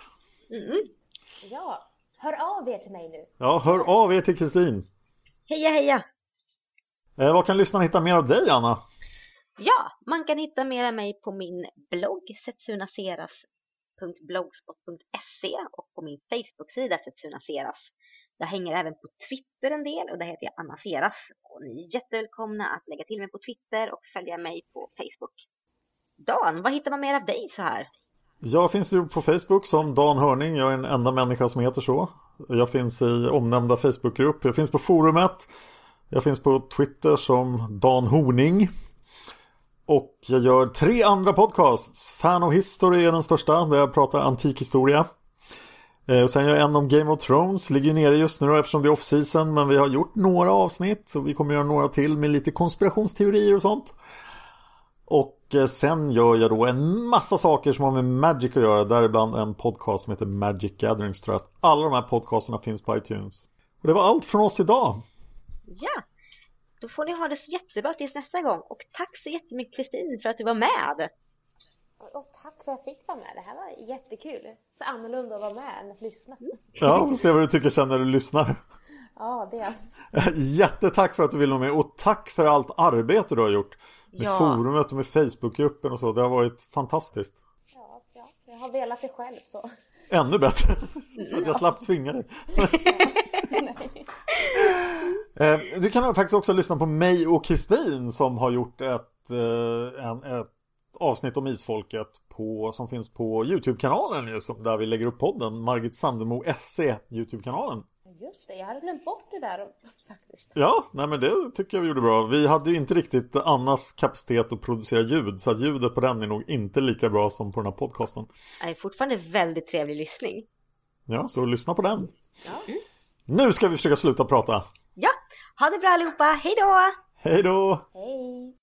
Ja, hör av er till mig nu. Ja, hör av er till Kristin. Heja, heja. Eh, vad kan lyssnarna hitta mer av dig Anna? Ja, man kan hitta mer av mig på min blogg setsunaseras.blogspot.se och på min Facebook-sida Setsunaseras. Jag hänger även på Twitter en del och där heter jag Anna Seras. Och ni är jättevälkomna att lägga till mig på Twitter och följa mig på Facebook. Dan, vad hittar man mer av dig så här? Jag finns ju på Facebook som Dan Hörning. Jag är den enda människa som heter så. Jag finns i omnämnda Facebookgrupp. Jag finns på forumet. Jag finns på Twitter som Dan Horning. Och jag gör tre andra podcasts. Fan of History är den största där jag pratar antik historia. Eh, sen gör jag en om Game of Thrones. Ligger nere just nu då, eftersom det är off-season. Men vi har gjort några avsnitt. och vi kommer göra några till med lite konspirationsteorier och sånt. Och eh, sen gör jag då en massa saker som har med Magic att göra. Däribland en podcast som heter Magic Gatherings tror jag att alla de här podcasterna finns på iTunes. Och det var allt från oss idag. Ja, då får ni ha det så jättebra tills nästa gång. Och tack så jättemycket Kristin för att du var med. Och, tack för att jag fick vara med. Det här var jättekul. Så annorlunda att vara med än att lyssna. Ja, får se vad du tycker sen när du lyssnar. Ja, det. [laughs] Jättetack för att du vill vara med och tack för allt arbete du har gjort. Med Ja. forumet och med Facebookgruppen och så. Det har varit fantastiskt. Ja, ja, jag har velat det själv så. Ännu bättre. [laughs] Så att jag slapp tvinga dig. [laughs] Eh, Du kan faktiskt också lyssna på mig och Kristin som har gjort ett, eh, en, ett avsnitt om isfolket på, som finns på Youtube-kanalen ju, som- där vi lägger upp podden. Margit Sandemo SE Youtube-kanalen. Just det, jag hade glömt bort det där [laughs] faktiskt. Ja, nej men det tycker jag vi gjorde bra. Vi hade ju inte riktigt Annas kapacitet att producera ljud så att ljudet på den är nog inte lika bra som på den här podcasten. Det är fortfarande väldigt trevlig lyssning. Ja, så lyssna på den. Nu ska vi försöka sluta prata. Ja, ha det bra allihopa. Hej då! Hej då! Hej!